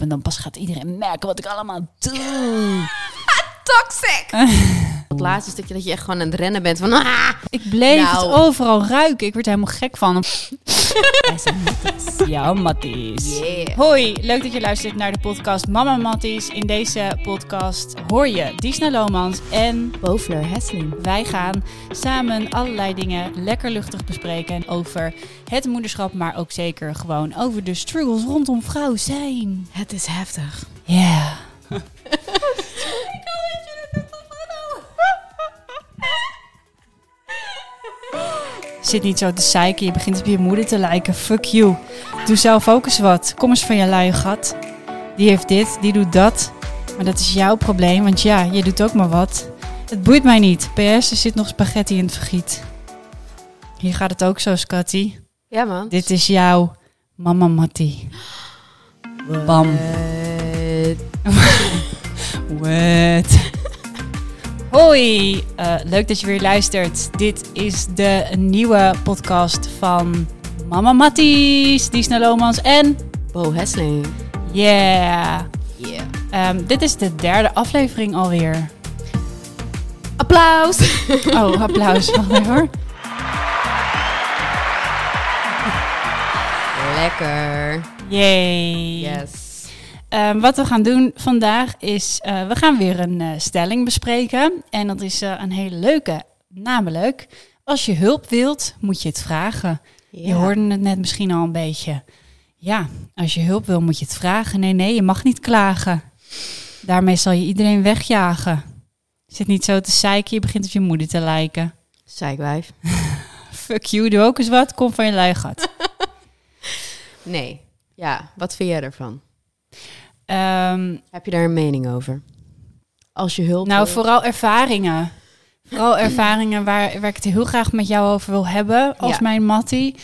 En dan pas gaat iedereen merken wat ik allemaal doe. Toxic! Het laatste stukje dat je echt gewoon aan het rennen bent van... Ah! Ik bleef Nou. het overal ruiken. Ik werd er helemaal gek van. Ja, Matties. Yeah. Hoi, leuk dat je luistert naar de podcast Mama Matties. In deze podcast hoor je Disna Lomans en Bovler Hesseling. wij gaan samen allerlei dingen lekker luchtig bespreken over het moederschap, maar ook zeker gewoon over de struggles rondom vrouw zijn. Het is heftig. Ja. Zit niet zo te zeiken, je begint op je moeder te lijken. Fuck you. Doe zelf ook eens wat. Kom eens van je luie gat. Die heeft dit, die doet dat. Maar dat is jouw probleem, want ja, je doet ook maar wat. Het boeit mij niet. PS, er zit nog spaghetti in het vergiet. Hier gaat het ook zo, Scotty. Ja, man. Dit is jouw mama Mattie. Bam. Eh, What? Hoi, Eh, leuk dat je weer luistert. Dit is de nieuwe podcast van Mama Matties, Disna Lomans en Bo Hesseling. yeah. Yeah. Ehm, dit is de derde aflevering alweer. Applaus! Oh, applaus. Wacht even hoor. Lekker. Yay. Yes. Ehm, wat we gaan doen vandaag is, eh, we gaan weer een eh, stelling bespreken. En dat is eh, een hele leuke. Namelijk, als je hulp wilt, moet je het vragen. Je hoorde het net misschien al een beetje. Ja, als je hulp wil, moet je het vragen. Nee, nee, je mag niet klagen. Daarmee zal je iedereen wegjagen. Zit niet zo te zeiken, je begint op je moeder te lijken. Zeikwijf. Fuck you, doe ook eens wat, kom van je lui gat. Nee. Ja, wat vind jij ervan? Ehm, Heb je daar een mening over? Als je hulp nou, wil- vooral ervaringen. Vooral ervaringen waar, waar ik het heel graag met jou over wil hebben als Ja. mijn Mattie.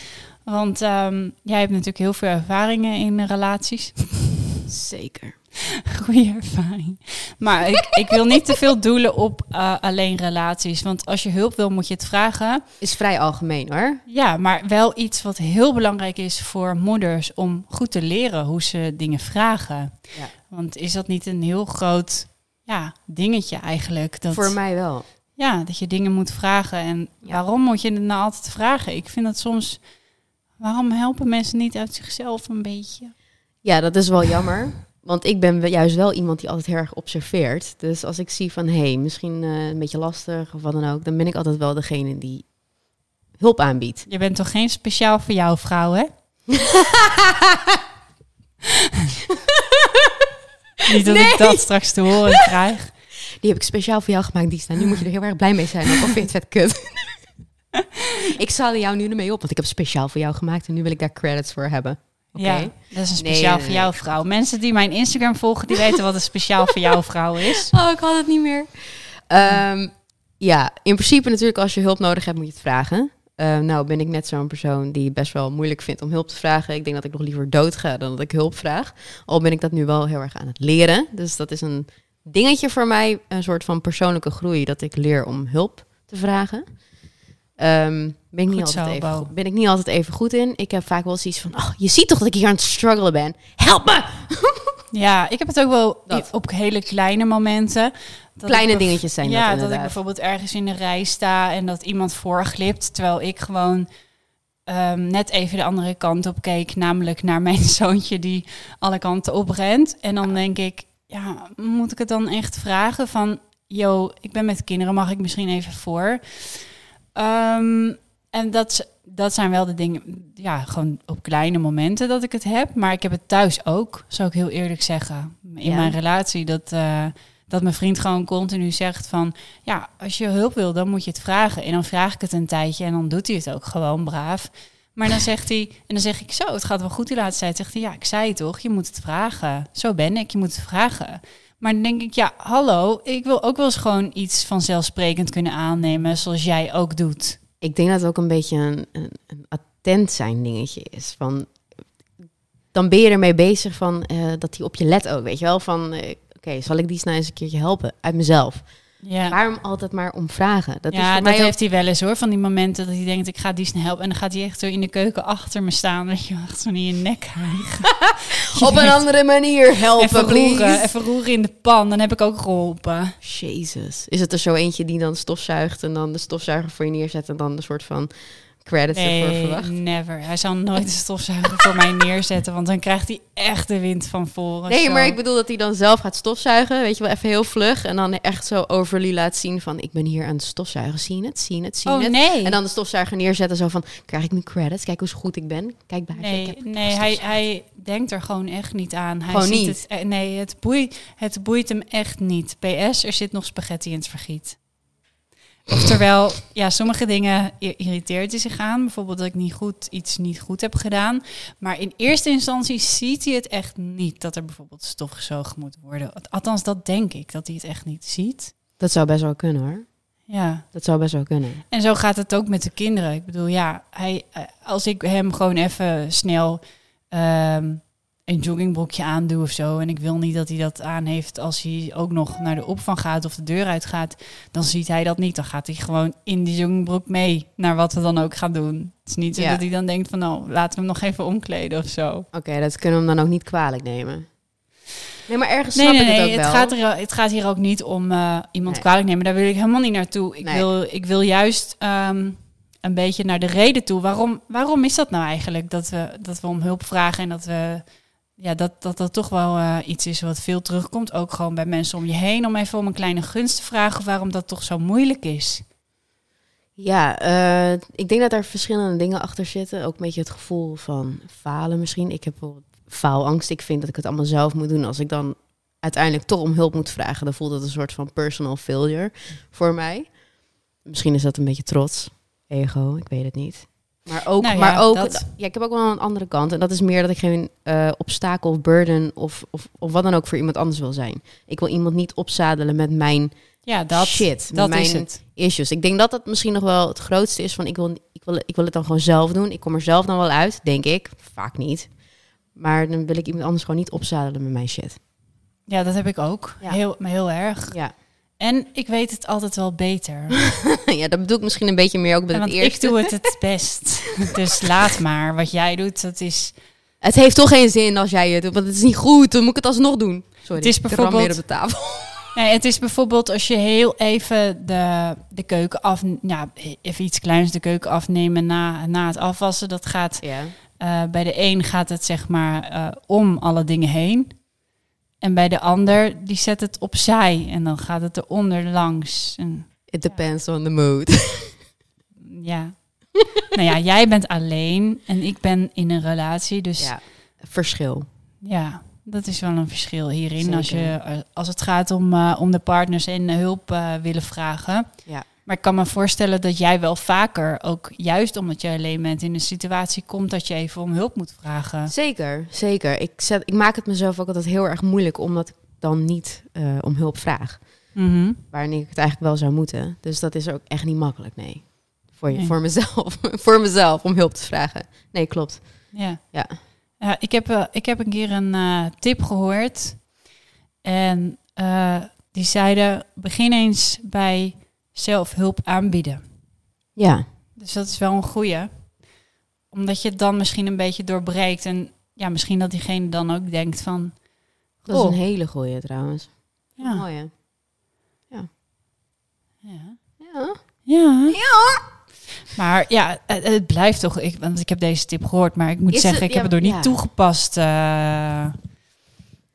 Want ehm, jij hebt natuurlijk heel veel ervaringen in relaties. Zeker. Goede ervaring. Maar ik, ik wil niet te veel doelen op eh, alleen relaties. Want als je hulp wil, moet je het vragen. Is vrij algemeen hoor. Ja, maar wel iets wat heel belangrijk is voor moeders om goed te leren hoe ze dingen vragen. Ja. Want is dat niet een heel groot ja, dingetje eigenlijk? Dat, Voor mij wel. Ja, dat je dingen moet vragen. En Ja. waarom moet je het nou altijd vragen? Ik vind dat soms. Waarom helpen mensen niet uit zichzelf een beetje? Ja, dat is wel jammer. Want ik ben juist wel iemand die altijd heel erg observeert. Dus als ik zie van, hé, hey, misschien eh, een beetje lastig of wat dan ook... dan ben ik altijd wel degene die hulp aanbiedt. Je bent toch geen speciaal voor jouw vrouw, hè? Niet dat ik dat straks te horen krijg. Die heb ik speciaal voor jou gemaakt, die staan. Nu moet je er heel erg blij mee zijn, ook al vind je het vet kut. ik zal jou nu ermee op, want ik heb speciaal voor jou gemaakt... en nu wil ik daar credits voor hebben. Ja, dat is een speciaal nee, voor jouw vrouw. Mensen die mijn Instagram volgen, die weten wat een speciaal voor jouw vrouw is. Oh, ik had het niet meer. Ehm, ja, in principe natuurlijk als je hulp nodig hebt, moet je het vragen. Eh, nou ben ik net zo'n persoon die best wel moeilijk vindt om hulp te vragen. Ik denk dat ik nog liever dood ga dan dat ik hulp vraag. Al ben ik dat nu wel heel erg aan het leren. Dus dat is een dingetje voor mij, een soort van persoonlijke groei, dat ik leer om hulp te vragen. Ehm, ben, ik niet altijd even, ben ik niet altijd even goed in. Ik heb vaak wel zoiets van, oh, je ziet toch dat ik hier aan het struggelen ben. Help me! Ja, ik heb het ook wel Dat. op hele kleine momenten. Kleine ik dingetjes zijn ja, dat dat ik bijvoorbeeld ergens in de rij sta en dat iemand voorglipt, terwijl ik gewoon ehm, net even de andere kant op keek, namelijk naar mijn zoontje die alle kanten oprent. En dan denk ik, ja, moet ik het dan echt vragen van, yo, ik ben met kinderen, mag ik misschien even voor? Ehm, en dat, dat zijn wel de dingen, ja, gewoon op kleine momenten dat ik het heb. Maar ik heb het thuis ook, zou ik heel eerlijk zeggen. In Ja. mijn relatie, dat, eh, dat mijn vriend gewoon continu zegt van... Ja, als je hulp wil, dan moet je het vragen. En dan vraag ik het een tijdje en dan doet hij het ook gewoon braaf. Maar dan zegt hij, en dan zeg ik zo, het gaat wel goed die laatste tijd. Zegt hij, ja, ik zei het toch, je moet het vragen. Zo ben ik, je moet het vragen. Maar dan denk ik, ja, hallo, ik wil ook wel eens gewoon iets vanzelfsprekend kunnen aannemen, zoals jij ook doet. Ik denk dat het ook een beetje een, een, attent zijn dingetje is. Van, dan ben je ermee bezig van, eh, dat hij op je let ook, weet je wel? Van, eh, oké, zal ik die snel eens een keertje helpen? Uit mezelf. Ja. Waarom altijd maar om vragen? Dat ja, dat ook- heeft hij wel eens hoor. Van die momenten dat hij denkt, ik ga die snel helpen. En dan gaat hij echt zo in de keuken achter me staan. Dat je echt zo in je nek op een andere manier helpen, Even please. roeren, even roeren in de pan. Dan heb ik ook geholpen. Jezus. Is het er zo eentje die dan stofzuigt en dan de stofzuiger voor je neerzet en dan een soort van credits ervoor Nee, verwacht? never. Hij zal nooit een stofzuiger voor mij neerzetten. Want dan krijgt hij echt de wind van voren. Nee, Zo. maar ik bedoel dat hij dan zelf gaat stofzuigen, weet je wel, even heel vlug en dan echt zo overly laat zien van ik ben hier aan het stofzuigen, zie je het, zie je het, zie je Oh het. nee. En dan de stofzuiger neerzetten zo van krijg ik nu credits, kijk hoe goed ik ben, kijk bij ik Nee, heb nee hij, hij denkt er gewoon echt niet aan. Hij Gewoon ziet niet? Het, eh, nee, het boeit, het boeit hem echt niet. PS, er zit nog spaghetti in het vergiet. Oftewel, ja, sommige dingen irriteert hij zich aan. Bijvoorbeeld dat ik niet goed, iets niet goed heb gedaan. Maar in eerste instantie ziet hij het echt niet dat er bijvoorbeeld stof gezogen moet worden. Althans, dat denk ik, dat hij het echt niet ziet. Dat zou best wel kunnen hoor. Ja, Dat zou best wel kunnen. en zo gaat het ook met de kinderen. Ik bedoel, ja, hij, eh, als ik hem gewoon even snel ehm, een joggingbroekje aandoe of zo... en ik wil niet dat hij dat aan heeft als hij ook nog naar de opvang gaat of de deur uitgaat... dan ziet hij dat niet. Dan gaat hij gewoon in die joggingbroek mee naar wat we dan ook gaan doen. Het is niet zo Ja. dat hij dan denkt van, nou, laten we hem nog even omkleden of zo. Oké, dat kunnen we hem dan ook niet kwalijk nemen. Nee, maar ergens Nee, snap nee, ik het nee. ook Het wel. gaat, er, het gaat hier ook niet om eh, iemand Nee. kwalijk nemen. Daar wil ik helemaal niet naartoe. Ik, Nee. wil, ik wil juist ehm, een beetje naar de reden toe. Waarom, waarom is dat nou eigenlijk? Dat we, dat we om hulp vragen en dat we. Ja, dat, dat dat toch wel eh, iets is wat veel terugkomt. Ook gewoon bij mensen om je heen. Om even om een kleine gunst te vragen. Waarom dat toch zo moeilijk is. Ja, eh, ik denk dat daar verschillende dingen achter zitten. Ook een beetje het gevoel van falen misschien. Ik heb bijvoorbeeld faalangst. Ik vind dat ik het allemaal zelf moet doen. Als ik dan uiteindelijk toch om hulp moet vragen, dan voelt het een soort van personal failure voor mij. Misschien is dat een beetje trots, ego, ik weet het niet. Maar ook, Nou ja, maar ook dat- ja, ik heb ook wel een andere kant. En dat is meer dat ik geen eh, obstakel of burden of, of, of wat dan ook voor iemand anders wil zijn. Ik wil iemand niet opzadelen met mijn Ja, dat, shit, met dat mijn is het. issues. Ik denk dat dat misschien nog wel het grootste is van ik wil, ik wil, ik wil het dan gewoon zelf doen. Ik kom er zelf dan wel uit, denk ik. Vaak niet. Maar dan wil ik iemand anders gewoon niet opzadelen met mijn shit. Ja, dat heb ik ook. Ja. Heel, maar heel erg. Ja. En ik weet het altijd wel beter. ja, dat bedoel ik misschien een beetje meer ook met En het want ik eerste. doe het het best. Dus laat maar. Wat jij doet, dat is... Het heeft toch geen zin als jij het doet, want het is niet goed. Dan moet ik het alsnog doen. Sorry, Het is ik bijvoorbeeld- weer op de tafel. Nee, het is bijvoorbeeld als je heel even de, de keuken af... Ja, even iets kleins de keuken afnemen na, na het afwassen. Dat gaat... Ja. eh, bij de een gaat het zeg maar eh, om alle dingen heen. En bij de ander, die zet het opzij. En dan gaat het eronder langs. En, It depends on the mood. ja. nou ja, jij bent alleen en ik ben in een relatie. Dus ja, verschil. Ja, dat is wel een verschil hierin. Als, je, eh, als het gaat om, eh, om de partners en hulp eh, willen vragen. Ja. Maar ik kan me voorstellen dat jij wel vaker, ook juist omdat je alleen bent, in een situatie komt dat je even om hulp moet vragen. Zeker, zeker. Ik, zet, ik maak het mezelf ook altijd heel erg moeilijk, omdat ik dan niet eh, om hulp vraag. Mhm. Wanneer ik het eigenlijk wel zou moeten. Dus dat is ook echt niet makkelijk, nee. Voor, je, Nee. voor mezelf. voor mezelf om hulp te vragen. Nee, klopt. Ja. Ja. Ja, ik, heb, eh, ik heb een keer een eh, tip gehoord. En die zeiden, begin eens bij zelfhulp aanbieden. Ja, Dus dat is wel een goeie. Omdat je het dan misschien een beetje doorbreekt. En ja, misschien dat diegene dan ook denkt van... dat is een hele goeie trouwens. Ja, Mooi, hè? ja, Ja. ja. Maar ja, het, het blijft toch... Ik, want ik heb deze tip gehoord, maar ik moet Is zeggen, het- ik heb ja, het door niet ja. toegepast. eh.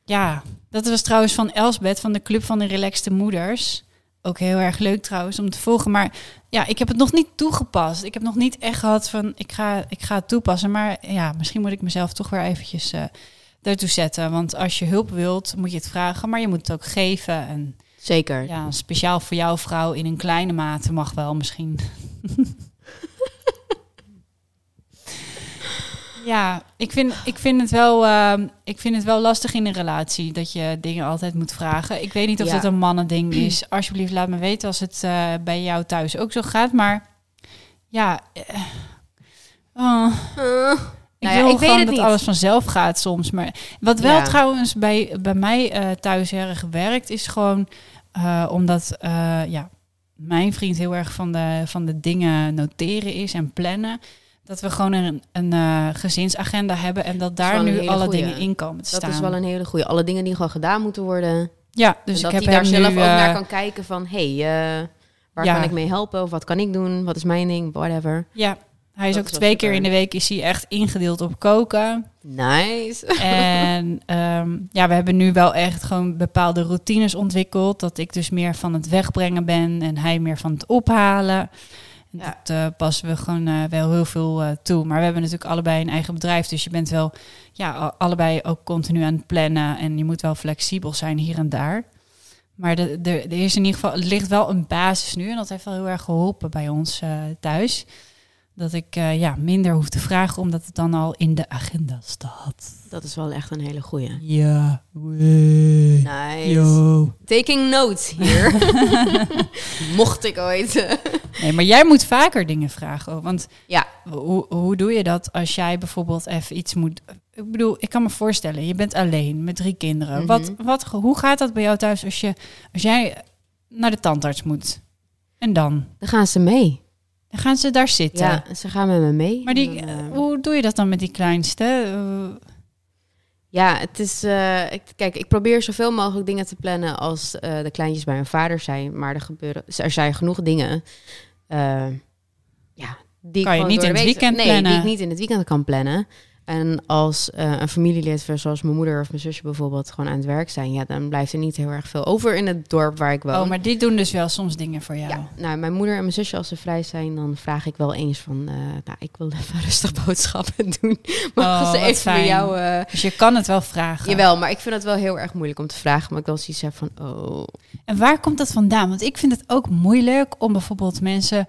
ja, dat was trouwens van Elsbeth van de Club van de Relaxte Moeders. Ook heel erg leuk trouwens om te volgen. Maar ja, ik heb het nog niet toegepast. Ik heb nog niet echt gehad van, ik ga, ik ga het toepassen. Maar ja, misschien moet ik mezelf toch weer eventjes eh daartoe zetten. Want als je hulp wilt, moet je het vragen. Maar je moet het ook geven. En Zeker. ja, speciaal voor jouw vrouw in een kleine mate mag wel misschien. ja, ik vind, ik, vind het wel, ehm, ik vind het wel lastig in een relatie dat je dingen altijd moet vragen. Ik weet niet of Ja. het een mannending is. Alsjeblieft, laat me weten als het eh, bij jou thuis ook zo gaat. Maar ja, eh, oh, Uh, ik Nou ja, wil ik weet gewoon het dat niet. alles vanzelf gaat soms. Maar wat wel Ja. trouwens bij, bij mij eh, thuis erg werkt, is gewoon omdat ja, mijn vriend heel erg van de, van de dingen noteren is en plannen. Dat we gewoon een, een eh, gezinsagenda hebben en dat daar nu alle goeie. dingen in komen te Dat staan. is wel een hele goede. Alle dingen die gewoon gedaan moeten worden. Ja, dus ik dat heb hij daar zelf nu, ook naar eh, kan kijken van... hey, eh, waar Ja. kan ik mee helpen? Of wat kan ik doen? Wat is mijn ding? Whatever. Ja, hij is Dat ook is twee keer super. in de week is hij echt ingedeeld op koken. Nice. En ehm, ja, we hebben nu wel echt gewoon bepaalde routines ontwikkeld. Dat ik dus meer van het wegbrengen ben en hij meer van het ophalen. Ja. Dat eh, passen we gewoon eh, wel heel veel eh, toe. Maar we hebben natuurlijk allebei een eigen bedrijf. Dus je bent wel ja, allebei ook continu aan het plannen. En je moet wel flexibel zijn hier en daar. Maar de, de, er in ieder geval, ligt wel een basis nu. En dat heeft wel heel erg geholpen bij ons thuis. Dat ik ja, minder hoef te vragen, omdat het dan al in de agenda staat. Dat is wel echt een hele goeie. Ja. Wee. Nice. Yo. Taking notes hier. Mocht ik ooit. Nee, maar jij moet vaker dingen vragen. Want Ja. hoe, hoe doe je dat als jij bijvoorbeeld even iets moet... Ik bedoel, ik kan me voorstellen, je bent alleen met drie kinderen. Mhm. wat, wat, hoe gaat dat bij jou thuis als, je, als jij naar de tandarts moet? En dan? Dan gaan ze mee. Dan gaan ze daar zitten. Ja, ze gaan met me mee. Maar die, eh, hoe doe je dat dan met die kleinste? Eh, Ja, het is. eh, ik, kijk, ik probeer zoveel mogelijk dingen te plannen als eh, de kleintjes bij hun vader zijn. Maar er gebeuren, er zijn genoeg dingen. eh, ja, die ik Kan je niet in het week- weekend nee, plannen? die ik niet in het weekend kan plannen. En als eh, een familielid, zoals mijn moeder of mijn zusje bijvoorbeeld, gewoon aan het werk zijn, ja, dan blijft er niet heel erg veel over in het dorp waar ik woon. oh, maar die doen dus wel soms dingen voor jou. Ja, nou, mijn moeder en mijn zusje, als ze vrij zijn, dan vraag ik wel eens van, eh, nou, ik wil even rustig boodschappen doen. Mag Oh, ze even bij fijn. jou... eh, Dus je kan het wel vragen. Jawel, maar ik vind het wel heel erg moeilijk om te vragen. Maar ik wel zoiets heb van, oh... En waar komt dat vandaan? Want ik vind het ook moeilijk om bijvoorbeeld mensen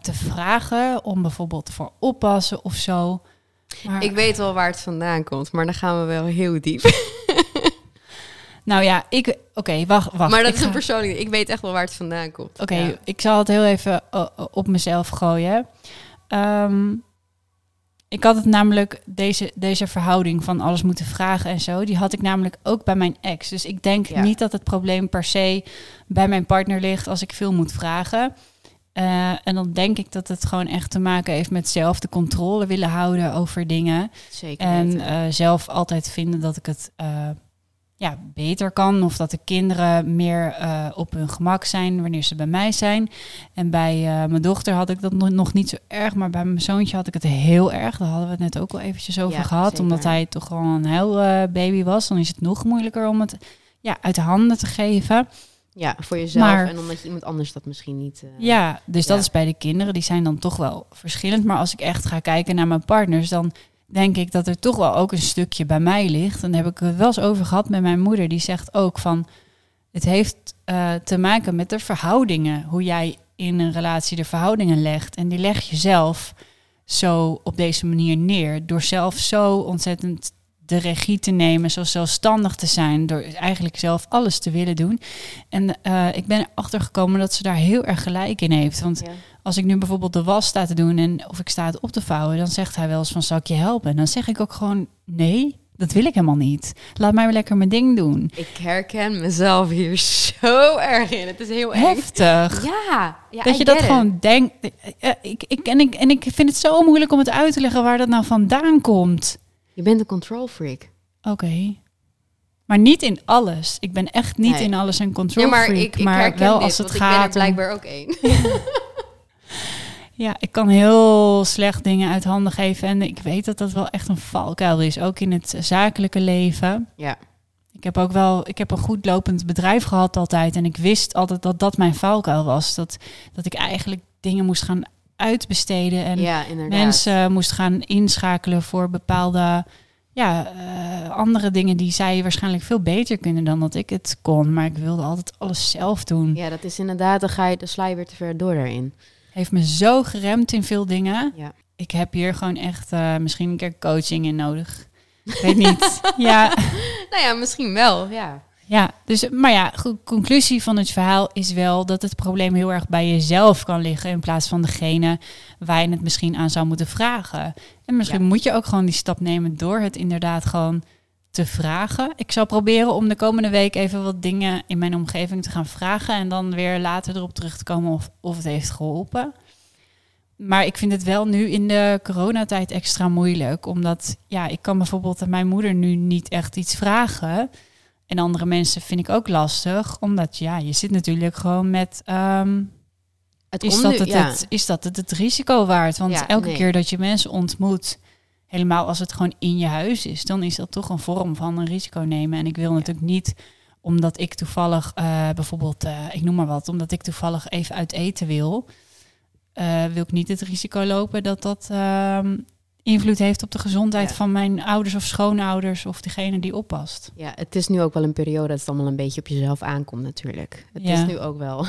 te vragen om bijvoorbeeld voor oppassen of zo. Maar, Ik weet wel waar het vandaan komt, maar dan gaan we wel heel diep. nou ja, ik. Oké, wacht, wacht. maar dat is een persoonlijk... Ik weet echt wel waar het vandaan komt. Oké, Ja. ik zal het heel even eh, op mezelf gooien. Ehm, ik had het namelijk, deze, deze verhouding van alles moeten vragen en zo, die had ik namelijk ook bij mijn ex. Dus ik denk Ja. niet dat het probleem per se bij mijn partner ligt als ik veel moet vragen. Eh, en dan denk ik dat het gewoon echt te maken heeft met zelf de controle willen houden over dingen. Zeker En eh, zelf altijd vinden dat ik het eh, ja, beter kan. Of dat de kinderen meer op hun gemak zijn wanneer ze bij mij zijn. En bij mijn dochter had ik dat nog, nog niet zo erg. Maar bij mijn zoontje had ik het heel erg. Daar hadden we het net ook al eventjes over Ja, gehad. zeker. Omdat hij toch gewoon een heel baby was. Dan is het nog moeilijker om het ja, uit de handen te geven. Ja, voor jezelf. maar- en omdat je iemand anders dat misschien niet... eh, Ja, dus dat is bij de kinderen. Die zijn dan toch wel verschillend. Maar als ik echt ga kijken naar mijn partners, dan denk ik dat er toch wel ook een stukje bij mij ligt. En daar heb ik het wel eens over gehad met mijn moeder. Die zegt ook van, het heeft eh, te maken met de verhoudingen. Hoe jij in een relatie de verhoudingen legt. En die leg je zelf zo op deze manier neer. Door zelf zo ontzettend de regie te nemen, zo zelfstandig te zijn, door eigenlijk zelf alles te willen doen. En eh, ik ben erachter gekomen dat ze daar heel erg gelijk in heeft. Want Ja. als ik nu bijvoorbeeld de was sta te doen en of ik sta het op te vouwen, dan zegt hij wel eens van zal ik je helpen? En dan zeg ik ook gewoon nee, dat wil ik helemaal niet. Laat mij maar lekker mijn ding doen. Ik herken mezelf hier zo erg in. Het is heel eng. Heftig. Ja, ja dat I je dat it. gewoon denkt. Eh, ik, ik, en, ik, en ik vind het zo moeilijk om het uit te leggen waar dat nou vandaan komt. Je bent een control freak. Oké. Maar niet in alles. Ik ben echt niet Nee. in alles een control Ja, maar freak. ik, ik maar wel dit, als het want ik ben er gaat om blijkbaar ook één. Ja, ik kan heel slecht dingen uit handen geven. En ik weet dat dat wel echt een valkuil is. Ook in het zakelijke leven. Ja. Ik heb ook wel, ik heb een goed lopend bedrijf gehad altijd. En ik wist altijd dat dat mijn valkuil was. Dat, dat ik eigenlijk dingen moest gaan uitbesteden. En ja, mensen moest gaan inschakelen voor bepaalde ja, eh, andere dingen die zij waarschijnlijk veel beter kunnen dan dat ik het kon. Maar ik wilde altijd alles zelf doen. Ja, dat is inderdaad, dan ga je, dan sla je weer te ver door daarin. Heeft me zo geremd in veel dingen. Ja. Ik heb hier gewoon echt eh, misschien een keer coaching in nodig. Ik weet niet. ja, Nou ja, misschien wel, ja. Ja, dus, maar ja, goed, conclusie van het verhaal is wel dat het probleem heel erg bij jezelf kan liggen in plaats van degene waar je het misschien aan zou moeten vragen. En misschien Ja. moet je ook gewoon die stap nemen door het inderdaad gewoon te vragen. Ik zal proberen om de komende week even wat dingen in mijn omgeving te gaan vragen. En dan weer later erop terug te komen of, of het heeft geholpen. Maar ik vind het wel nu in de coronatijd extra moeilijk. Omdat ja, ik kan bijvoorbeeld aan mijn moeder nu niet echt iets vragen. En andere mensen vind ik ook lastig. Omdat ja, je zit natuurlijk gewoon met. ehm, Het is, dat nu- het, ja. het, is dat het het risico waard? Want Ja, elke nee. keer dat je mensen ontmoet, helemaal als het gewoon in je huis is, dan is dat toch een vorm van een risico nemen. En ik wil natuurlijk niet, omdat ik toevallig eh, bijvoorbeeld, eh, ik noem maar wat, omdat ik toevallig even uit eten wil, eh, wil ik niet het risico lopen dat dat ehm, invloed heeft op de gezondheid Ja. van mijn ouders of schoonouders of degene die oppast. Ja, het is nu ook wel een periode dat het allemaal een beetje op jezelf aankomt natuurlijk. Het Ja. is nu ook wel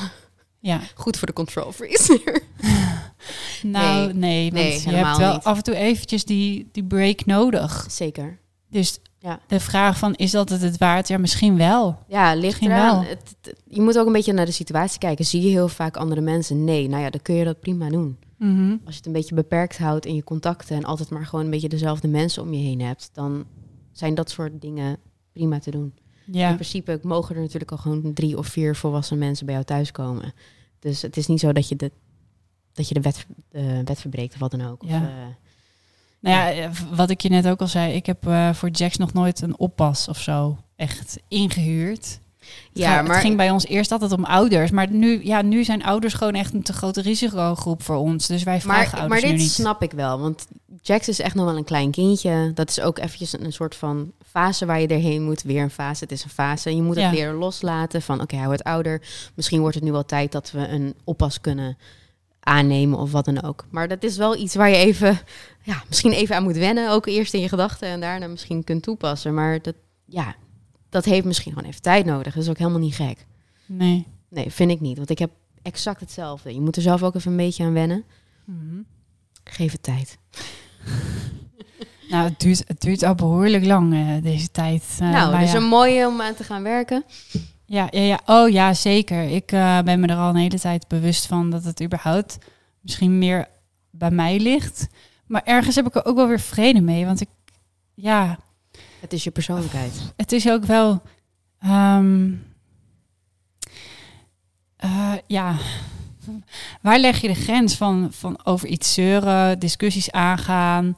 Ja, goed voor de control freeze. nou nee, want nee, je hebt wel niet. af en toe eventjes die, die break nodig. Zeker. Dus Ja. de vraag van, is dat het het waard? Ja, misschien wel. Ja, ligt Misschien eraan. wel. Het, het- je moet ook een beetje naar de situatie kijken. Zie je heel vaak andere mensen? Nee, nou ja, dan kun je dat prima doen. Mhm. Als je het een beetje beperkt houdt in je contacten en altijd maar gewoon een beetje dezelfde mensen om je heen hebt, dan zijn dat soort dingen prima te doen. In Ja, principe mogen er natuurlijk al gewoon drie of vier volwassen mensen bij jou thuiskomen. Dus het is niet zo dat je de, dat je de, wet, de wet verbreekt of wat dan ook. Of, Ja. eh, nou ja, eh, wat ik je net ook al zei, ik heb eh, voor Jax nog nooit een oppas of zo echt ingehuurd. Ja, maar maar het ging bij ons eerst altijd om ouders, maar nu, ja, nu zijn ouders gewoon echt een te grote risicogroep voor ons. Dus wij vragen Maar, maar ouders nu dit niet. snap ik wel, want Jax is echt nog wel een klein kindje. Dat is ook eventjes een, een soort van fase waar je erheen moet. Weer een fase, het is een fase. Je moet Ja. het leren loslaten van, oké, hij wordt ouder. Misschien wordt het nu wel tijd dat we een oppas kunnen aannemen of wat dan ook. Maar dat is wel iets waar je even, ja, misschien even aan moet wennen. Ook eerst in je gedachten en daarna misschien kunt toepassen. Maar dat, ja, dat heeft misschien gewoon even tijd nodig. Dat is ook helemaal niet gek. Nee. Nee, vind ik niet. Want ik heb exact hetzelfde. Je moet er zelf ook even een beetje aan wennen. Mhm. Geef het tijd. Nou, het duurt, het duurt al behoorlijk lang eh, deze tijd. Eh, nou, maar dus ja. een mooie om aan te gaan werken. Ja, ja, ja. Oh ja, zeker. Ik eh, ben me er al een hele tijd bewust van dat het überhaupt misschien meer bij mij ligt. Maar ergens heb ik er ook wel weer vrede mee. Want ik, ja, Het is je persoonlijkheid. het is ook wel. ehm, eh, ja. Waar leg je de grens van, van over iets zeuren, discussies aangaan,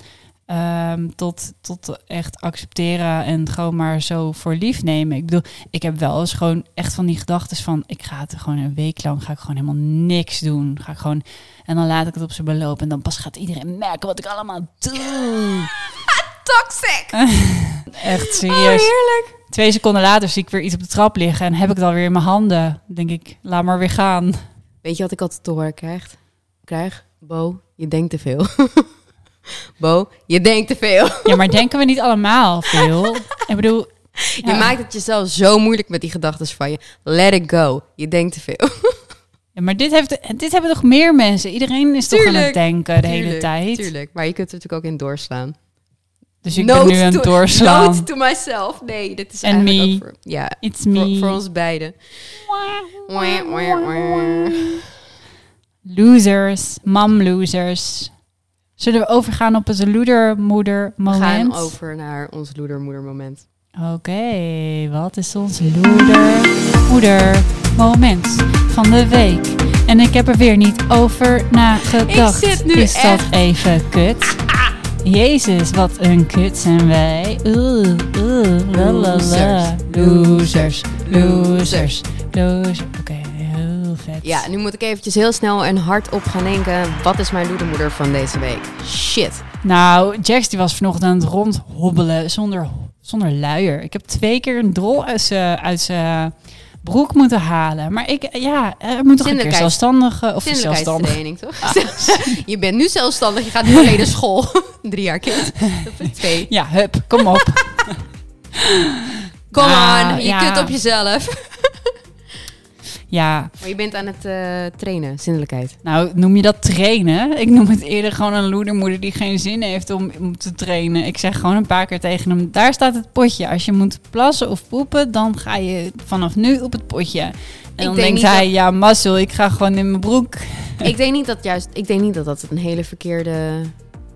ehm, tot, tot echt accepteren en gewoon maar zo voor lief nemen? Ik bedoel, ik heb wel eens gewoon echt van die gedachten van, ik ga het gewoon een week lang, ga ik gewoon helemaal niks doen. Ga ik gewoon, en dan laat ik het op zijn beloop en dan pas gaat iedereen merken wat ik allemaal doe. Toxic! Echt Oh, serieus. heerlijk! Twee seconden later zie ik weer iets op de trap liggen en heb ik het alweer in mijn handen. Dan denk ik, laat maar weer gaan. Weet je wat ik altijd te horen krijg? krijg? Bo, je denkt te veel. Bo, je denkt te veel. Ja, maar denken we niet allemaal veel? Ik bedoel, Je ja. maakt het jezelf zo moeilijk met die gedachten van je. Let it go. Je denkt te veel. Ja, maar dit, heeft, dit hebben toch meer mensen? Iedereen is toch aan het denken de hele Tuurlijk, tijd? Tuurlijk. Maar je kunt er natuurlijk ook in doorslaan. Dus ik Note ben nu aan het doorslaan. Note to myself. Nee, dit is En eigenlijk me. ook voor... Ja, It's me. voor ons beiden. Losers, mom losers. Zullen we overgaan op het loedermoeder We moment? gaan over naar ons loedermoeder moment. Oké, wat is ons loedermoeder moment van de week? En ik heb er weer niet over nagedacht. Ik zit nu is echt- dat even kut? Jezus, wat een kut zijn wij. Oeh, oeh, la la la. Losers, losers, losers. Oké, heel vet. Ja, nu moet ik eventjes heel snel en hardop gaan denken. Wat is mijn loedermoeder van deze week? Shit. Nou, Jax die was vanochtend aan het rondhobbelen zonder, zonder luier. Ik heb twee keer een drol uit zijn broek moeten halen. Maar ik, ja, er moet toch een keer Zindelijkheid. zelfstandig... eh, Of zelfstandig. Toch? je bent nu zelfstandig. Je gaat nu naar school. Drie jaar kind. Twee. Ja, hup, kom op. Come Nou, on. Je ja. kunt op jezelf. Ja, Maar je bent aan het eh, trainen. Zindelijkheid. nou noem je dat trainen? Ik noem het eerder gewoon een loedermoeder die geen zin heeft om, om te trainen. Ik zeg gewoon een paar keer tegen hem, daar staat het potje. Als je moet plassen of poepen, dan ga je vanaf nu op het potje. En dan denk denkt hij, dat- ja mazzel, ik ga gewoon in mijn broek. ik denk niet dat juist... Ik denk niet dat dat een hele verkeerde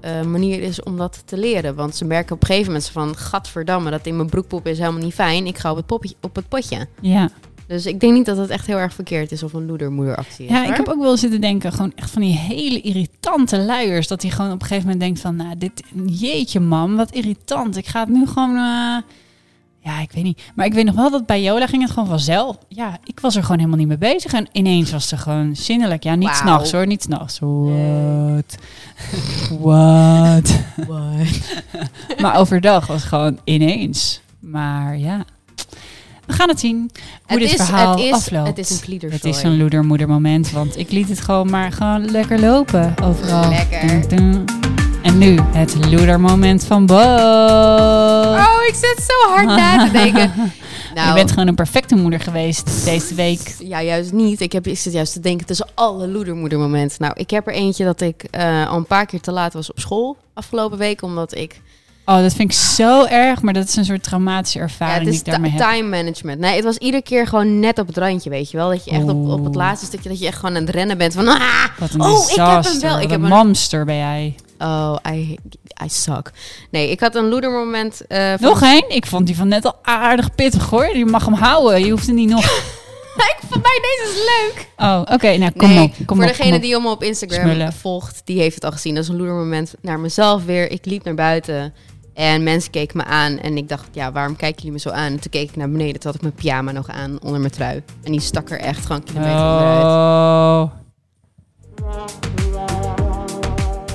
eh, manier is om dat te leren. Want ze merken op een gegeven moment van... Gadverdamme, dat in mijn broekpop is helemaal niet fijn. Ik ga op het, popje, op het potje. Ja. Dus ik denk niet dat het echt heel erg verkeerd is of een loedermoederactie is. Ja, hoor. ik heb ook wel zitten denken, gewoon echt van die hele irritante luiers. Dat hij gewoon op een gegeven moment denkt van, nou, dit, jeetje mam, wat irritant. Ik ga het nu gewoon, eh, ja, ik weet niet. Maar ik weet nog wel dat bij Jola ging het gewoon vanzelf. Ja, ik was er gewoon helemaal niet mee bezig. En ineens was ze gewoon zinnelijk. Ja, niet Wauw. s'nachts hoor, niet s'nachts. What? What? maar overdag was het gewoon ineens. Maar ja, we gaan het zien hoe Het dit is- verhaal het is- afloopt. het is een kliederzooi. Het is een loedermoeder moment, want ik liet het gewoon maar gewoon lekker lopen overal. Lekker. En nu het loedermoment van Bo. Oh, ik zit zo hard na te denken. Nou, Je bent gewoon een perfecte moeder geweest deze week. Ja, juist niet. Ik, heb, ik zit juist te denken tussen alle loedermoedermomenten. Nou, ik heb er eentje dat ik eh, al een paar keer te laat was op school afgelopen week. Omdat ik... Oh, dat vind ik zo erg, maar dat is een soort traumatische Ja, ervaring het die ik daarmee heb. time management. Nee, het was iedere keer gewoon net op het randje, weet je wel. Dat je echt op, op het laatste stukje, dat je echt gewoon aan het rennen bent van... Ah! Wat een Oh, ik heb hem wel. Ik heb een mamster ben jij. Oh, I, I suck. Nee, ik had een loedermoment... van- Nog één? Ik vond die van net al aardig pittig hoor. Je mag hem houden. Je hoeft er niet nog. ik vond mij deze is leuk. Oh, oké. nou, kom nee, op. Kom voor op, degene op. die hem op Instagram Smullen. volgt, die heeft het al gezien. Dat is een loedermoment naar mezelf weer. Ik liep naar buiten en mensen keken me aan. En ik dacht, ja, waarom kijken jullie me zo aan? En toen keek ik naar beneden. Toen had ik mijn pyjama nog aan onder mijn trui. En die stak er echt gewoon kilometer onderuit. Oh.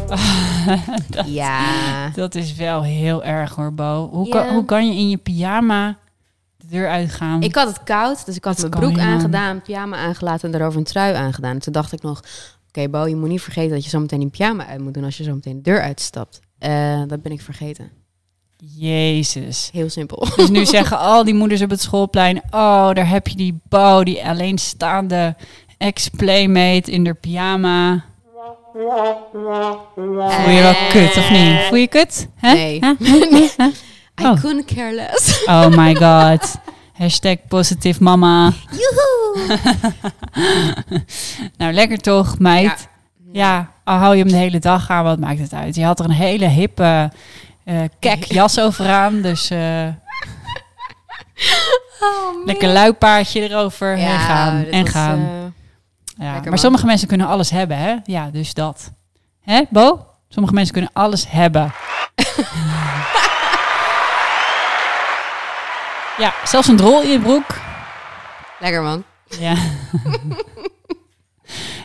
Ja. Dat is wel heel erg hoor, Bo. Hoe, Ja. kan, hoe kan je in je pyjama de deur uitgaan? Ik had het koud, dus ik had Dat mijn broek aangedaan, pyjama aangelaten en daarover een trui aangedaan. En toen dacht ik nog, oké Bo, je moet niet vergeten dat je zo meteen die pyjama uit moet doen als je zo meteen de deur uitstapt. Eh, dat ben ik vergeten. Jezus. Heel simpel. Dus nu zeggen al die moeders op het schoolplein... oh, daar heb je die Bo, die alleenstaande ex-playmate in haar pyjama. Voel je wel kut, of niet? Voel je kut? Hè? Nee. I Oh. couldn't care less. Oh my god. Hashtag positief mama. Joehoe! Nou, lekker toch, meid? Ja, al hou je hem de hele dag aan, wat maakt het uit? Je had er een hele hippe eh kek jas over aan, dus eh, Oh, lekker luipaardje erover Ja, en gaan en was, gaan. eh, ja, maar sommige mensen kunnen alles hebben, hè? Ja, dus dat. Hè, Bo? Sommige mensen kunnen alles hebben. ja, zelfs een drol in je broek. lekker man. Ja.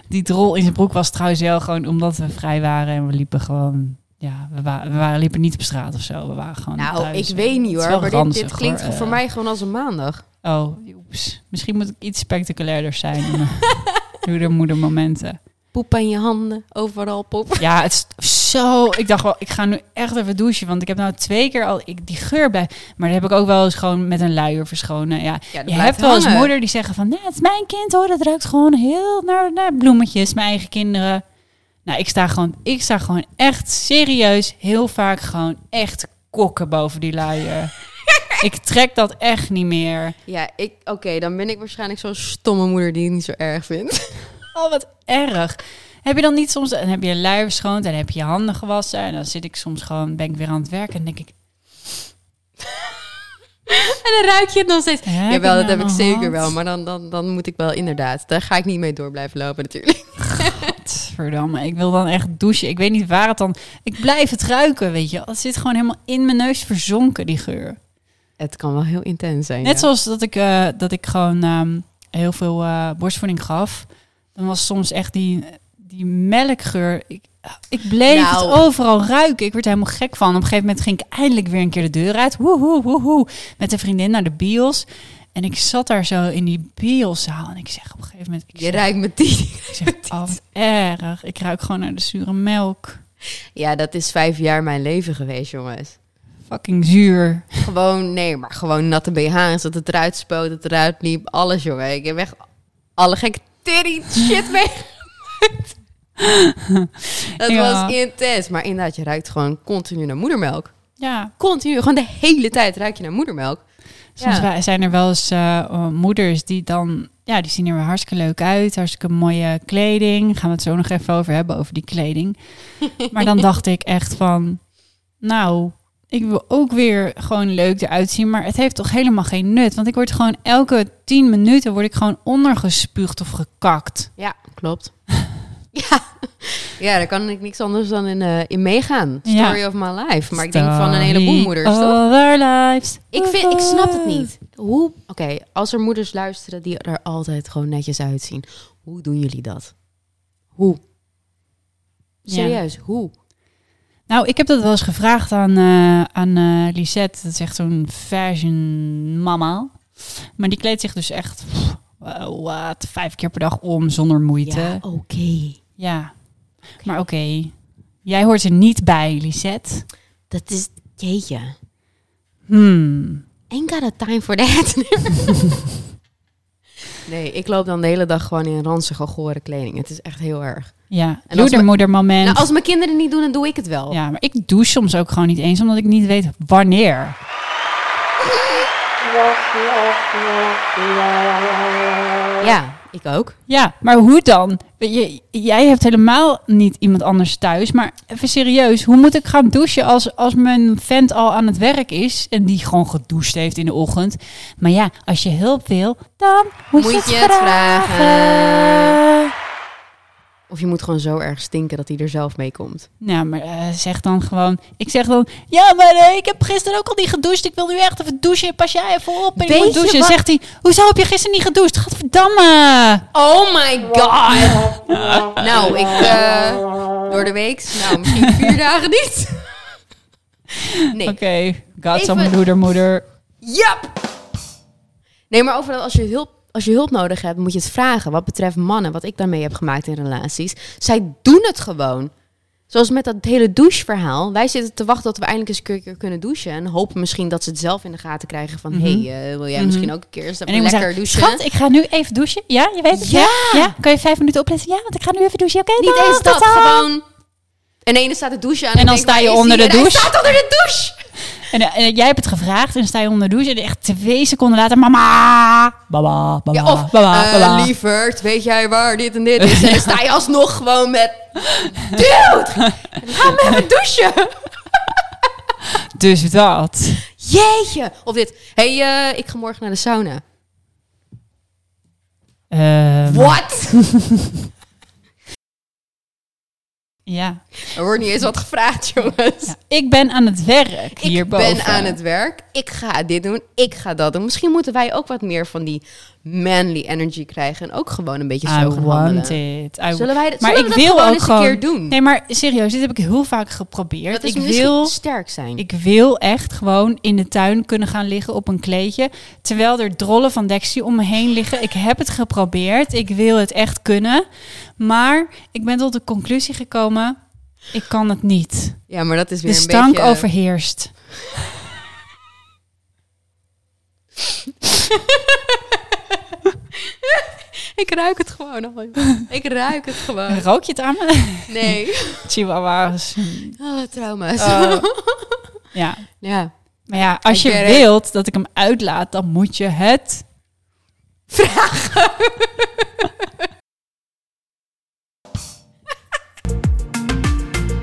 Die drol in zijn broek was trouwens wel gewoon omdat we vrij waren en we liepen gewoon. Ja, we, wa we waren, liepen niet op straat of zo. We waren gewoon. Nou, thuis. ik weet niet hoor, maar dit, ranzig, dit klinkt hoor. voor Eh, mij gewoon als een maandag. Oh, oeps. Misschien moet ik iets spectaculairder zijn. Moeder, momenten. Poep aan je handen, overal poep. Ja, het is zo. Ik dacht wel, ik ga nu echt even douchen. Want ik heb nou twee keer al ik, die geur bij. Maar dat heb ik ook wel eens gewoon met een luier verschonen. Ja, je hebt wel eens moeder die zeggen van... Nee, het is mijn kind hoor, dat ruikt gewoon heel naar, naar bloemetjes, mijn eigen kinderen. Nou, ik sta, gewoon, ik sta gewoon echt serieus heel vaak gewoon echt kokken boven die luier. ik trek dat echt niet meer. Ja, ik, oké, dan ben ik waarschijnlijk zo'n stomme moeder die het niet zo erg vindt. Oh, wat erg. Heb je dan niet soms... Dan heb je luier verschoond en heb je je handen gewassen. En dan zit ik soms gewoon, ben ik weer aan het werken en denk ik... en dan ruik je het nog steeds. Heb ik Jawel, dat nou heb ik aan de zeker hand? wel. Maar dan, dan, dan moet ik wel inderdaad. Daar ga ik niet mee door blijven lopen natuurlijk. Verdamme, ik wil dan echt douchen. Ik weet niet waar het dan... Ik blijf het ruiken, weet je. Het zit gewoon helemaal in mijn neus verzonken, die geur. Het kan wel heel intens zijn. Net ja. zoals dat ik, eh, dat ik gewoon ehm, heel veel eh, borstvoeding gaf. Dan was soms echt die, die melkgeur... Ik, ik bleef Nou. het overal ruiken. Ik werd er helemaal gek van. Op een gegeven moment ging ik eindelijk weer een keer de deur uit. Woehoe, woehoe. Met een vriendin naar de bios. En ik zat daar zo in die bioszaal. En ik zeg op een gegeven moment... Ik Je zeg, ruikt met die. ik zeg oh, erg. Ik ruik gewoon naar de zure melk. Ja, dat is vijf jaar mijn leven geweest, jongens. Fucking zuur. Gewoon, nee, maar gewoon natte BH's, dat het eruit spoot, dat het eruit liep. Alles, jongen. Ik heb echt alle gekke titty shit meegemaakt. dat Ja. was intens. Maar inderdaad, je ruikt gewoon continu naar moedermelk. Ja, Continu, gewoon de hele tijd ruik je naar moedermelk. Soms Ja. zijn er wel eens eh, eh, moeders die dan ja, die zien er weer hartstikke leuk uit. Hartstikke mooie kleding. Gaan we het zo nog even over hebben, over die kleding. maar dan dacht ik echt van, nou, ik wil ook weer gewoon leuk eruit zien. Maar het heeft toch helemaal geen nut. Want ik word gewoon elke tien minuten word ik gewoon ondergespuugd of gekakt. Ja, klopt. ja. ja, daar kan ik niks anders dan in, eh, in meegaan. Ja. Story of my life. Maar ik denk van een heleboel moeders, toch? our lives. Ik, vind, ik snap het niet. Hoe, oké, als er moeders luisteren die er altijd gewoon netjes uitzien. Hoe doen jullie dat? Hoe? Ja. Serieus, hoe? Nou, ik heb dat wel eens gevraagd aan, eh, aan eh, Lisette. Dat is echt zo'n fashion mama. Maar die kleedt zich dus echt pff, wat, vijf keer per dag om zonder moeite. Ja, Ja, maar oké. Jij hoort er niet bij, Lisette. Dat is, jeetje. Hmm. Ain't got a time for that. nee, ik loop dan de hele dag gewoon in ranzige, gore kleding. Het is echt heel erg. Ja, En als moedermoedermoment. Nou, als mijn kinderen het niet doen, dan doe ik het wel. Ja, maar ik douche soms ook gewoon niet eens, omdat ik niet weet wanneer. Ja, ik ook. Ja, maar hoe dan? Je, jij hebt helemaal niet iemand anders thuis. Maar even serieus, hoe moet ik gaan douchen als, als mijn vent al aan het werk is en die gewoon gedoucht heeft in de ochtend? Maar ja, als je hulp wil, dan moet, Moet je het, je het vragen. Of je moet gewoon zo erg stinken dat hij er zelf mee komt. Nou, maar eh, zeg dan gewoon... Ik zeg dan, ja, maar eh, ik heb gisteren ook al niet gedoucht. Ik wil nu echt even douchen. Pas jij even op en ik Weet moet je douchen. wat- Zegt hij, hoezo heb je gisteren niet gedoucht? Gadverdamme. Oh my god! nou, ik eh, door de week, nou misschien vier dagen niet. nee. Oké, got some Even- moeder, moeder. Yep. Nee, maar over dat als je hulp, als je hulp nodig hebt, moet je het vragen. Wat betreft mannen, wat ik daarmee heb gemaakt in relaties. Zij doen het gewoon. Zoals met dat hele doucheverhaal. Wij zitten te wachten tot we eindelijk eens een keer kunnen douchen. En hopen misschien dat ze het zelf in de gaten krijgen van... Mhm. hey, eh, wil jij Mhm. misschien ook een keer eens lekker zeggen, douchen? schat, ik ga nu even douchen. Ja, je weet het? Ja. ja? Kan je vijf minuten opletten? Ja, want ik ga nu even douchen. Oké, Niet dag, eens dat, gewoon... En de ene staat te douchen aan En dan sta je onder de douche. staat onder de douche! En, eh, en jij hebt het gevraagd en sta je onder de douche. En echt twee seconden later, mama, baba, baba, Ja, of, baba, eh, baba. lieverd, weet jij waar dit en dit is? En dan sta je alsnog gewoon met... Dude, ga me even douchen! Dus dat. Jeetje! Of dit, hey, eh, ik ga morgen naar de sauna. Ehm, Wat? Ja. Er wordt niet eens wat gevraagd, jongens. ja. Ik ben aan het werk Ik hierboven. ben aan het werk. Ik ga dit doen. Ik ga dat doen. Misschien moeten wij ook wat meer van die manly energy krijgen. En ook gewoon een beetje zo gaan want it. I Zullen wij maar zullen ik wil gewoon ook eens gewoon... een keer doen? Nee, maar serieus, dit heb ik heel vaak geprobeerd. dat is ik wil... sterk zijn. Ik wil echt gewoon in de tuin kunnen gaan liggen op een kleedje. Terwijl er drollen van Dexy om me heen liggen. Ik heb het geprobeerd. Ik wil het echt kunnen. Maar ik ben tot de conclusie gekomen. Ik kan het niet. ja, maar dat is weer De een stank beetje... overheerst. Ik ruik het gewoon al. Ik ruik het gewoon. Rook je het aan me? Nee. Chihuahua's. Oh, trauma's. Oh. Ja. Ja. Maar ja, als je wilt dat ik hem uitlaat, dan moet je het...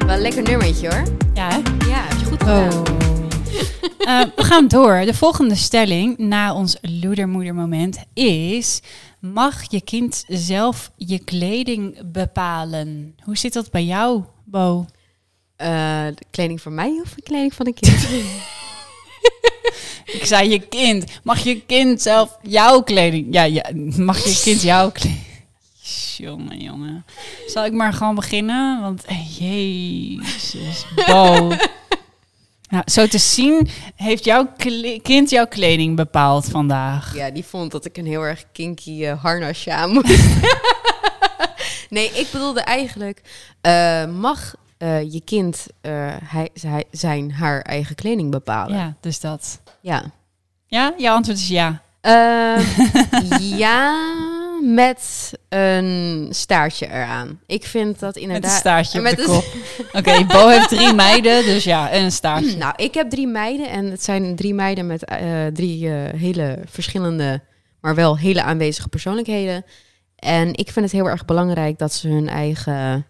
Wel een lekker nummertje hoor. Ja, hè? Ja, heb je goed gedaan. Oh. Eh, we gaan door. De volgende stelling na ons loedermoedermoment is... Mag je kind zelf je kleding bepalen? Hoe zit dat bij jou, Bo? Eh, de kleding voor mij of de kleding van een kind? Ik zei je kind. Mag je kind zelf jouw kleding... Ja, ja mag je kind jouw kleding... Jongen, jongen. Zal ik maar gewoon beginnen? Want, eh, jezus, Bo. Nou, zo te zien heeft jouw kind jouw kleding bepaald vandaag. ja, die vond dat ik een heel erg kinky eh, harnasje aan moest. nee, ik bedoelde eigenlijk... eh, mag eh, je kind hij, zij, zijn haar eigen kleding bepalen? Ja, dus dat. Ja. Ja, jouw antwoord is ja. Eh, ja, met een staartje eraan. Ik vind dat inderdaad... Met een staartje op de kop. Oké, Bo heeft drie meiden, dus ja, en een staartje. Nou, ik heb drie meiden en het zijn drie meiden met eh, drie eh, hele verschillende maar wel hele aanwezige persoonlijkheden. En ik vind het heel erg belangrijk dat ze hun eigen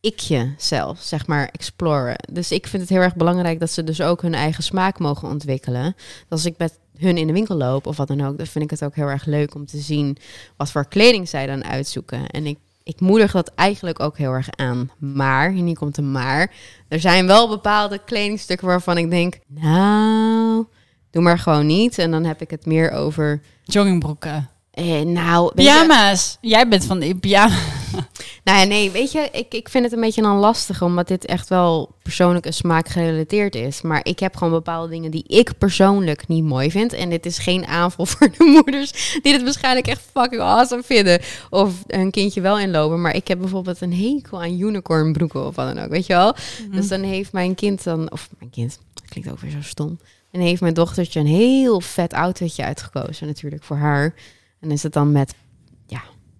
ikje zelf, zeg maar, exploren. Dus ik vind het heel erg belangrijk dat ze dus ook hun eigen smaak mogen ontwikkelen. Dus als ik met hun in de winkel loop of wat dan ook, dan vind ik het ook heel erg leuk om te zien wat voor kleding zij dan uitzoeken. En ik, ik moedig dat eigenlijk ook heel erg aan. Maar, hier komt een maar, er zijn wel bepaalde kledingstukken waarvan ik denk, nou, doe maar gewoon niet. En dan heb ik het meer over... Joggingbroeken. Eh, nou, je- Pyjama's. Jij bent van de pyjama. Nou ja, nee, weet je, ik, ik vind het een beetje dan lastig, omdat dit echt wel persoonlijk en smaak gerelateerd is. Maar ik heb gewoon bepaalde dingen die ik persoonlijk niet mooi vind. En dit is geen aanval voor de moeders die het waarschijnlijk echt fucking awesome vinden. Of hun kindje wel inlopen. Maar ik heb bijvoorbeeld een hekel aan unicorn broeken of wat dan ook, weet je wel. Dus dan heeft mijn kind dan, of mijn kind, klinkt ook weer zo stom. En heeft mijn dochtertje een heel vet outfitje uitgekozen natuurlijk voor haar. En is het dan met,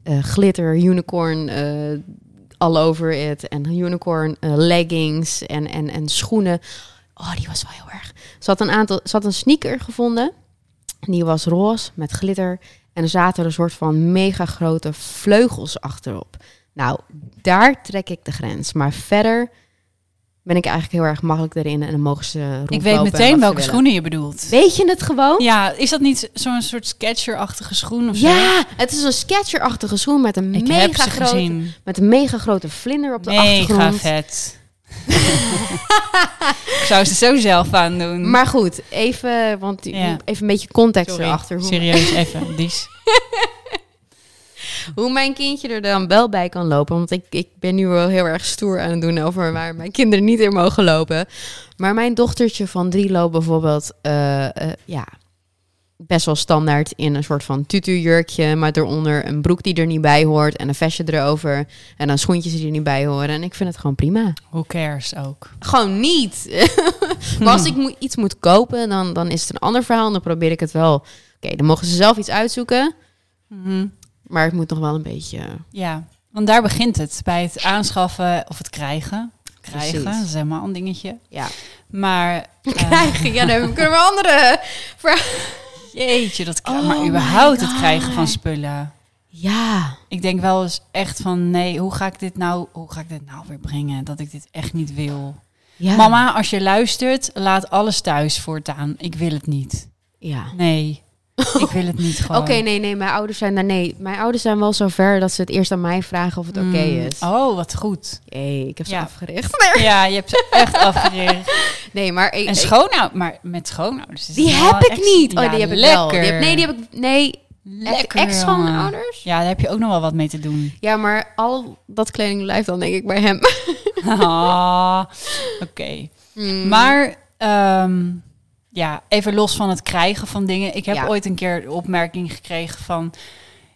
eh, glitter, unicorn, eh all over it. En unicorn eh, leggings en, en, en schoenen. Oh, die was wel heel erg. Ze had een aantal, had een sneaker gevonden. En die was roze met glitter. En er zaten een soort van mega grote vleugels achterop. Nou, daar trek ik de grens. Maar verder ben ik eigenlijk heel erg makkelijk erin. En dan mogen ze Ik weet en meteen welke schoenen je bedoelt. Weet je het gewoon? Ja, is dat niet zo'n soort Sketcher-achtige schoen of zo? Ja, het is een Sketcher-achtige schoen met een Ik mega grote, met een mega grote vlinder op de Mega achtergrond. vet. ik zou ze zo zelf aandoen. Maar goed, even, want Ja. even een beetje context Sorry, erachter. Hoe, serieus, even. Dies. hoe mijn kindje er dan wel bij kan lopen. Want ik, ik ben nu wel heel erg stoer aan het doen over waar mijn kinderen niet in mogen lopen. Maar mijn dochtertje van drie loopt bijvoorbeeld, eh, eh, ja, best wel standaard in een soort van tutu-jurkje. Maar daaronder een broek die er niet bij hoort en een vestje erover. En dan schoentjes die er niet bij horen. En ik vind het gewoon prima. Who cares ook. Gewoon niet. maar als ik iets moet kopen, dan, dan is het een ander verhaal. Dan probeer ik het wel. Oké, dan mogen ze zelf iets uitzoeken. Mhm. Maar het moet nog wel een beetje. Ja, want daar begint het. Bij het aanschaffen of het krijgen. Krijgen, Precies. dat is helemaal een dingetje. Ja. Maar... eh, Krijgen. Ja, dan kunnen we andere. vragen. jeetje, dat Oh maar überhaupt het krijgen van spullen. Ja. Ik denk wel eens echt van, nee, hoe ga ik dit nou, hoe ga ik dit nou weer brengen? Dat ik dit echt niet wil. ja. Mama, als je luistert, laat alles thuis voortaan. Ik wil het niet. Ja. Nee, ik wil het niet gewoon. Oké, nee, nee. Mijn ouders zijn daar. Nee, mijn ouders zijn wel zover dat ze het eerst aan mij vragen of het oké Mm, is. Oh, wat goed. Hey, ik heb ze Ja. afgericht. Ja, je hebt ze echt afgericht. Nee, maar ik, En schoonouders, maar met schoonouders. is die heb ik niet. Oh, Ja, die heb ik lekker. wel. Die heb, nee, die heb ik. Nee, Lekker, ex jongen. schoonouders. Ja, daar heb je ook nog wel wat mee te doen. Ja, maar al dat kleding blijft dan denk ik bij hem. Ah, Oké. Hmm. Maar ehm, ja, even los van het krijgen van dingen. Ik heb Ja. ooit een keer de opmerking gekregen van...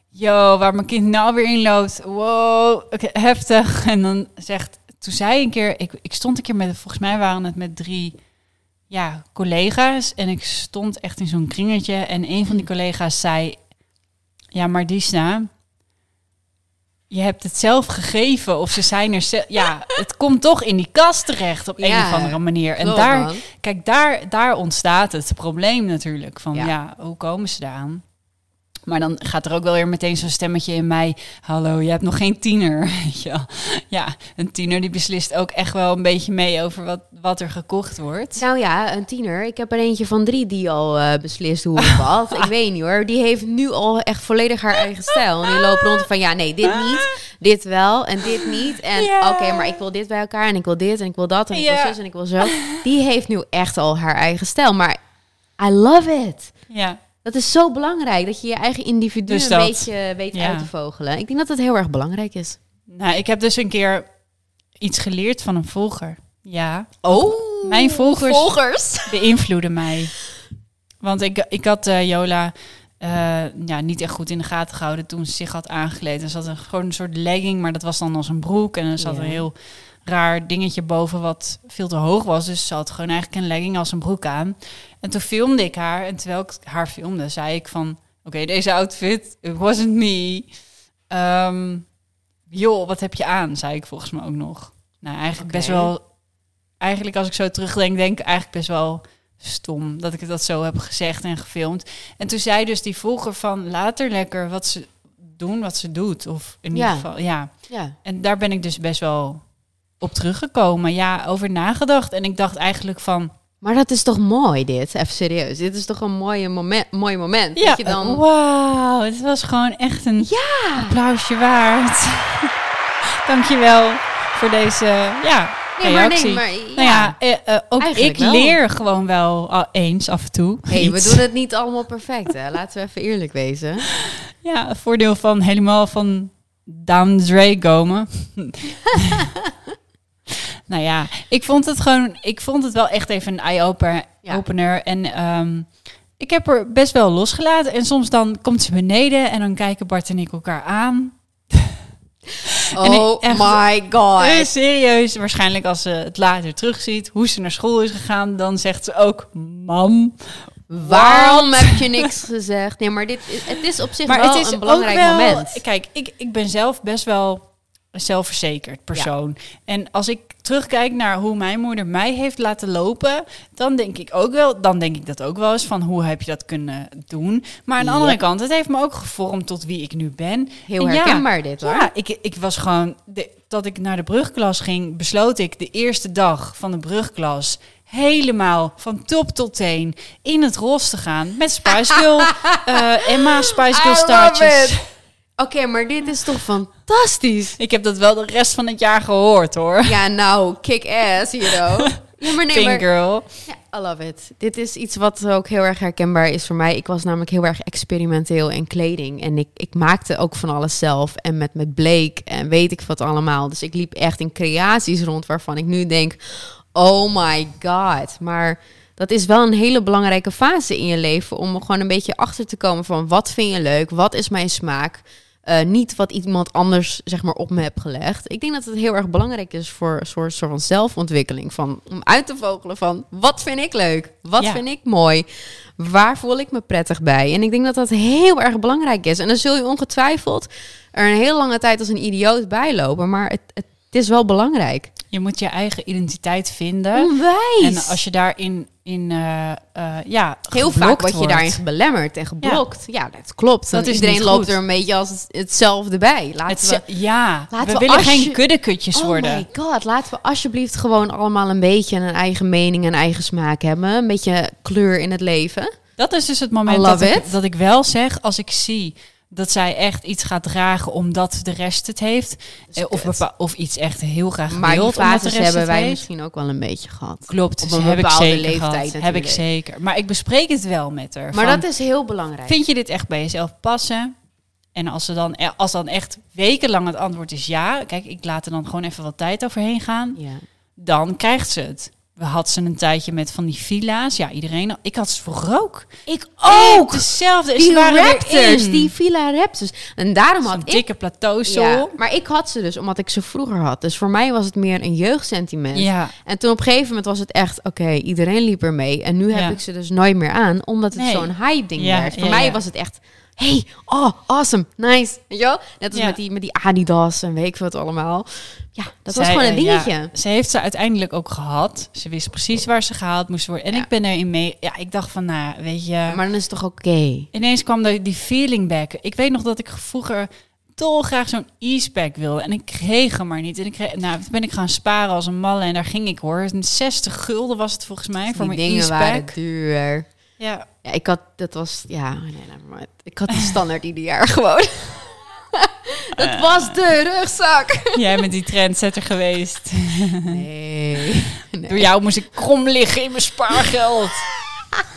Yo, waar mijn kind nou weer in loopt. Wow, heftig. En dan zegt... Toen zei een keer... Ik, ik stond een keer met... Volgens mij waren het met drie ja, collega's. En ik stond echt in zo'n kringetje. En een van die collega's zei... Ja, maar Disna... Je hebt het zelf gegeven of ze zijn er zelf... Ja, het komt toch in die kast terecht op een of andere manier. En daar, man. Kijk, daar, daar ontstaat het probleem natuurlijk. Van Ja. ja. hoe komen ze daaraan? Maar dan gaat er ook wel weer meteen zo'n stemmetje in mij. Hallo, je hebt nog geen tiener. Wel. Ja, een tiener die beslist ook echt wel een beetje mee over wat, wat er gekocht wordt. Nou ja, een tiener. Ik heb er eentje van drie die al eh, beslist hoe of wat. ik weet niet hoor. Die heeft nu al echt volledig haar eigen stijl. En die loopt rond van ja, nee, dit niet. Dit wel en dit niet. En Ja. oké, maar ik wil dit bij elkaar en ik wil dit en ik wil dat en ik Ja. wil zus en ik wil zo. Die heeft nu echt al haar eigen stijl. Maar I love it. Ja, Dat is zo belangrijk, dat je je eigen individu Dus een dat. beetje weet Ja. uit te vogelen. Ik denk dat dat heel erg belangrijk is. nou, ik heb dus een keer iets geleerd van een volger. Ja, Oh, Mijn volgers- volgers. beïnvloeden mij. Want ik, ik had eh, Jola eh, ja, niet echt goed in de gaten gehouden toen ze zich had aangekleed. Er zat een, gewoon een soort legging, maar dat was dan als een broek. En er zat Ja. een heel raar dingetje boven wat veel te hoog was. Dus ze had gewoon eigenlijk een legging als een broek aan. En toen filmde ik haar. En terwijl ik haar filmde, zei ik van... Oké, deze outfit, it wasn't me. Ehm, joh, wat heb je aan? Zei ik volgens mij ook nog. Nou, eigenlijk best wel... Eigenlijk als ik zo terugdenk, denk ik eigenlijk best wel stom dat ik dat zo heb gezegd en gefilmd. En toen zei dus die volger van later lekker wat ze doen, wat ze doet. Of in Ja. ieder geval, ja. Ja. En daar ben ik dus best wel op teruggekomen. Ja, over nagedacht. En ik dacht eigenlijk van... Maar dat is toch mooi, dit? Even serieus. Dit is toch een mooie moment, mooi moment. Ja, dat je dan... wauw. Het was gewoon echt een Ja! applausje waard. Dankjewel voor deze ja, Nee, maar nee, maar... Ja. Nou ja, eh, eh, ook Eigenlijk ik wel. leer gewoon wel al eens af en toe. hey, we doen het niet allemaal perfect, hè? Laten we even eerlijk wezen. Ja, het voordeel van helemaal van Down Dre komen. nou ja, ik vond het gewoon, ik vond het wel echt even een eye-opener. Ja. En ehm, ik heb er best wel losgelaten. En soms dan komt ze beneden en dan kijken Bart en ik elkaar aan. Oh ik echt- my god. Eh, serieus, waarschijnlijk als ze het later terugziet, hoe ze naar school is gegaan, dan zegt ze ook, mam. Waarom heb je niks gezegd? Nee, maar dit is, het is op zich Maar wel het is een belangrijk wel, moment. Kijk, ik, ik ben zelf best wel zelfverzekerd persoon. En als ik terugkijk naar hoe mijn moeder mij heeft laten lopen, dan denk ik ook wel, dan denk ik dat ook wel eens van hoe heb je dat kunnen doen. Maar aan de Ja. andere kant, het heeft me ook gevormd tot wie ik nu ben. Heel En ja, herkenbaar dit, hoor. Ja, ik, ik was gewoon, de, dat ik naar de brugklas ging, besloot ik de eerste dag van de brugklas helemaal van top tot teen in het ros te gaan met Spice Girl, eh, Emma Spice Girl staartjes. Oké, maar dit is toch fantastisch? Ik heb dat wel de rest van het jaar gehoord hoor. Ja, nou, kick ass, you know. Ja, maar nee, maar... Girl. Ja, I love it. Dit is iets wat ook heel erg herkenbaar is voor mij. Ik was namelijk heel erg experimenteel in kleding. En ik, ik maakte ook van alles zelf. En met, met bleek en weet ik wat allemaal. Dus ik liep echt in creaties rond waarvan ik nu denk... Oh my god. Maar dat is wel een hele belangrijke fase in je leven... om gewoon een beetje achter te komen van... wat vind je leuk? Wat is mijn smaak? Eh, niet wat iemand anders zeg maar op me hebt gelegd. Ik denk dat het heel erg belangrijk is voor een soort, soort van zelfontwikkeling. Van, om uit te vogelen van wat vind ik leuk? Wat Ja. vind ik mooi? Waar voel ik me prettig bij? En ik denk dat dat heel erg belangrijk is. En dan zul je ongetwijfeld er een hele lange tijd als een idioot bijlopen. Maar het, het, is wel belangrijk. Je moet je eigen identiteit vinden. Onwijs. En als je daarin in, eh, eh, ja, Heel vaak word je daarin belemmerd en geblokt. Ja, dat klopt. Dat is iedereen loopt er een beetje als het- hetzelfde bij. Laten Het, we ja, Laten we, we willen geen je- kuddekutjes Oh worden. my god, laten we alsjeblieft gewoon allemaal een beetje een eigen mening en eigen smaak hebben. Een beetje kleur in het leven. Dat is dus het moment dat ik, dat ik wel zeg, als ik zie dat zij echt iets gaat dragen omdat de rest het heeft. eh, Of, of iets echt heel graag Maar wilt rest hebben wij heeft. misschien ook wel een beetje gehad. Klopt, op dus een heb ik zeker leeftijd. Heb ik zeker. Maar ik bespreek het wel met haar. Maar van, dat is heel belangrijk. Vind je dit echt bij jezelf passen? En als, ze dan, als dan echt wekenlang het antwoord is ja, kijk, ik laat er dan gewoon even wat tijd overheen gaan, Ja. dan krijgt ze het. We hadden ze een tijdje met van die villa's. Ja, iedereen. Ik had ze vroeger ook. Ik Ook hetzelfde. Die ze waren Raptors, die Villa Raptors. En daarom had ik... dikke plateauzool. Ja, maar ik had ze dus omdat ik ze vroeger had. Dus voor mij was het meer een jeugdsentiment. Ja. En toen op een gegeven moment was het echt, oké, iedereen liep er mee. En nu heb Ja. ik ze dus nooit meer aan, omdat het Nee. zo'n hype ding werd. Voor mij was het echt, hey, oh, awesome, nice. Weet je wel? Net als Ja. met, die, met die Adidas en weet ik wat allemaal. Ja, dat was gewoon een eh, ja, dingetje. ze heeft ze uiteindelijk ook gehad. Ze wist precies waar ze gehaald moest worden. En Ja. ik ben erin mee. Ja, ik dacht van, nou, weet je. Maar dan is het toch oké? Ineens kwam er die feeling back. Ik weet nog dat ik vroeger dolgraag zo'n e-spec wilde. En ik kreeg hem maar niet. En ik kreeg, nou, toen ben ik gaan sparen als een malle. En daar ging ik hoor. Een 60 gulden was het volgens mij voor mijn e-spec. duur. Ja. Ja, ik had, dat was, ja, nee, nee, maar ik had die standaard ieder jaar gewoon. dat was de rugzak. Jij bent die trendsetter geweest. Nee. nee. Door jou moest ik krom liggen in mijn spaargeld.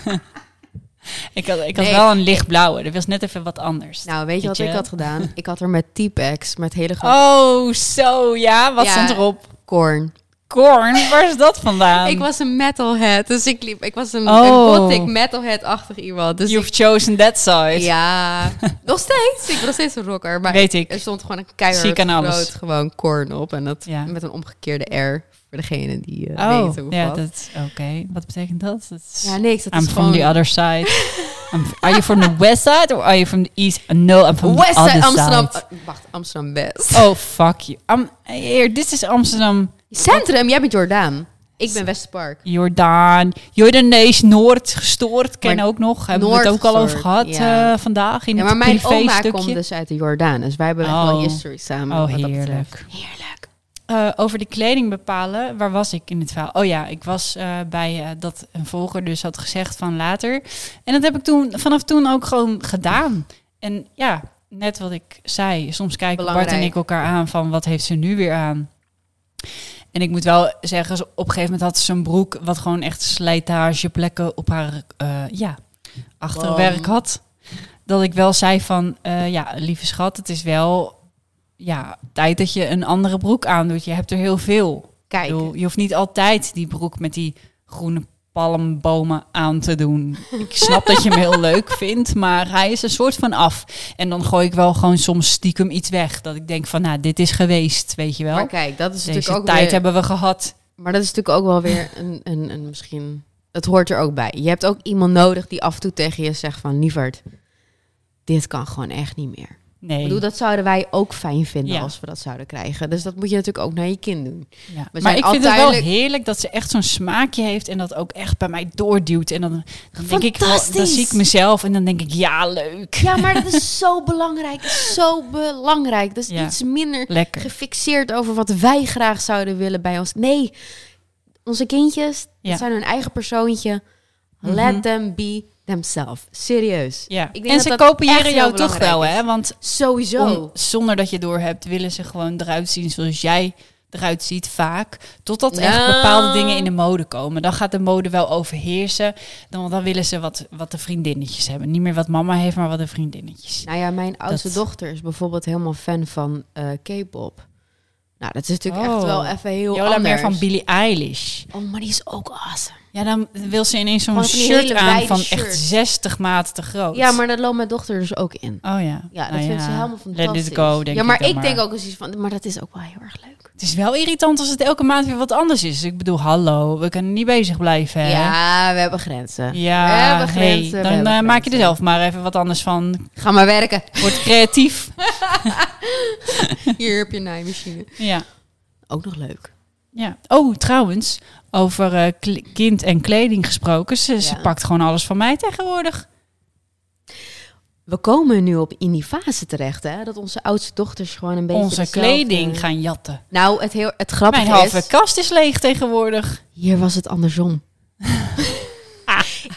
ik had, ik had Nee. wel een lichtblauwe. Dat was net even wat anders. Nou, weet je wat Weet ik je? had gedaan? Ik had er met T-Pex, met hele grote Oh, zo ja. Wat Ja. stond erop? korn. Korn. Waar is dat vandaan? Ik was een metalhead, dus ik liep. Ik was een, Oh. een gothic metalhead-achtig iemand. Dus You've ik- chosen that side. ja, nog steeds. Ik ben nog steeds een rocker, maar Weet ik. er stond gewoon een keihard groot gewoon korn op en dat Ja. met een omgekeerde R voor degene die eh Oh, weten hoe ja, dat Oké, wat betekent dat? is, Ja, niks. Dat I'm is from gewoon the other side. I'm, are you from the west side or are you from the east? No, I'm from West the other Side, Amsterdam. side. eh, wacht, Amsterdam West. Oh, fuck you. Um, hier, dit is Amsterdam. Centrum, jij bent Jordaan. Ik ben Westerpark. Jordaan, Jordanees, Noord, gestoord, ken Maar ook nog. Hebben we het ook al over gehad ja. eh, vandaag in Ja, het maar mijn privé oma stukje. komt dus uit de Jordaan. Dus wij hebben echt wel Oh. history samen. Oh, heerlijk. Heerlijk. Eh, over de kleding bepalen, waar was ik in het verhaal? Oh ja, ik was eh, bij dat een volger dus had gezegd van later. En dat heb ik toen vanaf toen ook gewoon gedaan. En ja, net wat ik zei, soms kijken Bart en ik elkaar aan van wat heeft ze nu weer aan. En ik moet wel zeggen, op een gegeven moment had ze een broek wat gewoon echt slijtageplekken op haar eh, ja, achterwerk had. Dat ik wel zei van, eh, ja, lieve schat, het is wel ja, tijd dat je een andere broek aandoet. Je hebt er heel veel. Kijk, bedoel, je hoeft niet altijd die broek met die groene palmbomen aan te doen. Ik snap dat je hem heel leuk vindt, maar hij is een soort van af. En dan gooi ik wel gewoon soms stiekem iets weg. Dat ik denk van, nou, dit is geweest, weet je wel. maar kijk, dat is Deze natuurlijk ook tijd weer... hebben we gehad. Maar dat is natuurlijk ook wel weer een, een, een misschien... Het hoort er ook bij. Je hebt ook iemand nodig die af en toe tegen je zegt van... Lieverd, dit kan gewoon echt niet meer. Ik Nee. bedoel, dat zouden wij ook fijn vinden Ja. als we dat zouden krijgen. Dus dat moet je natuurlijk ook naar je kind doen. Ja. We Maar ik vind het wel heerlijk dat ze echt zo'n smaakje heeft en dat ook echt bij mij doorduwt. En dan, dan denk ik, wel- dan zie ik mezelf en dan denk ik, ja, leuk. Ja, maar dat is zo belangrijk. Zo belangrijk. Dat is Ja. iets minder Lekker. gefixeerd over wat wij graag zouden willen bij ons. Nee, onze kindjes, dat zijn hun eigen persoontje. Mhm. Let them be themselves. Serieus. Ja. Ik denk En dat ze dat kopiëren jou toch wel, hè? Want Sowieso. om- zonder dat je door hebt, willen ze gewoon eruit zien zoals jij eruit ziet vaak. Totdat echt bepaalde dingen in de mode komen. Dan gaat de mode wel overheersen. Dan, dan willen ze wat, wat de vriendinnetjes hebben. Niet meer wat mama heeft, maar wat de vriendinnetjes. Nou ja, mijn oudste Dat- dochter is bijvoorbeeld helemaal fan van eh, K-pop. Nou, dat is natuurlijk Oh. echt wel even heel Jola anders. meer van Billie Eilish. Oh, maar die is ook awesome. Ja, dan wil ze ineens zo'n shirt aan van echt 60 maten te groot. Ja, maar dat loopt mijn dochter dus ook in. Oh ja. Ja, dat Nou vindt ze helemaal fantastisch. Let it go, denk ja, maar ik, denk ook eens iets van, maar dat is ook wel heel erg leuk. Het is wel irritant als het elke maand weer wat anders is. Ik bedoel, hallo, we kunnen niet bezig blijven. Hè? Ja, we hebben grenzen. Ja, we hebben grenzen. dan hebben eh, maak je er zelf maar even wat anders van. Ga maar werken. Word creatief. Hier heb je naaimachine. ja. Ook nog leuk. Ja. Oh, trouwens, over eh, kind en kleding gesproken. Ze, pakt gewoon alles van mij tegenwoordig. We komen nu op in die fase terecht, hè? Dat onze oudste dochters gewoon een beetje Onze dezelfde- kleding gaan jatten. Nou, het, heel, het grappige Mijn halve is... kast is leeg tegenwoordig. Hier was het andersom.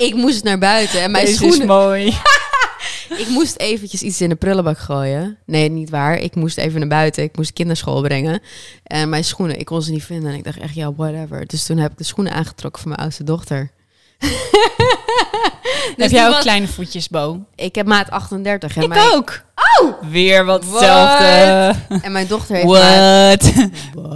ik moest naar buiten en mijn Deze schoenen... is mooi. Ik moest eventjes iets in de prullenbak gooien. Nee, niet waar. Ik moest even naar buiten. Ik moest kinderschool brengen. En mijn schoenen, ik kon ze niet vinden. En ik dacht echt, ja, whatever. Dus toen heb ik de schoenen aangetrokken voor mijn oudste dochter. Dus Heb jij ook was- kleine voetjes, Bo? Ik heb maat 38. En Ik mijn, ook. Oh! Weer wat What? hetzelfde. En mijn dochter heeft maat... What? What?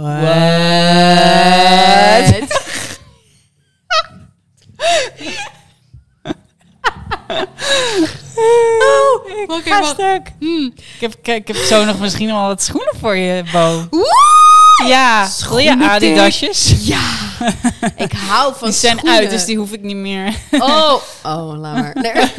Oh, ik Oké, ga stuk. Hmm. Ik heb, ik, ik heb zo nog misschien wel wat schoenen voor je, Bo. Ja, wil je Schoenen, Adidasjes? Ja, ik hou van Die zijn schoenen. uit, dus die hoef ik niet meer. Oh, oh, laat maar. Nee.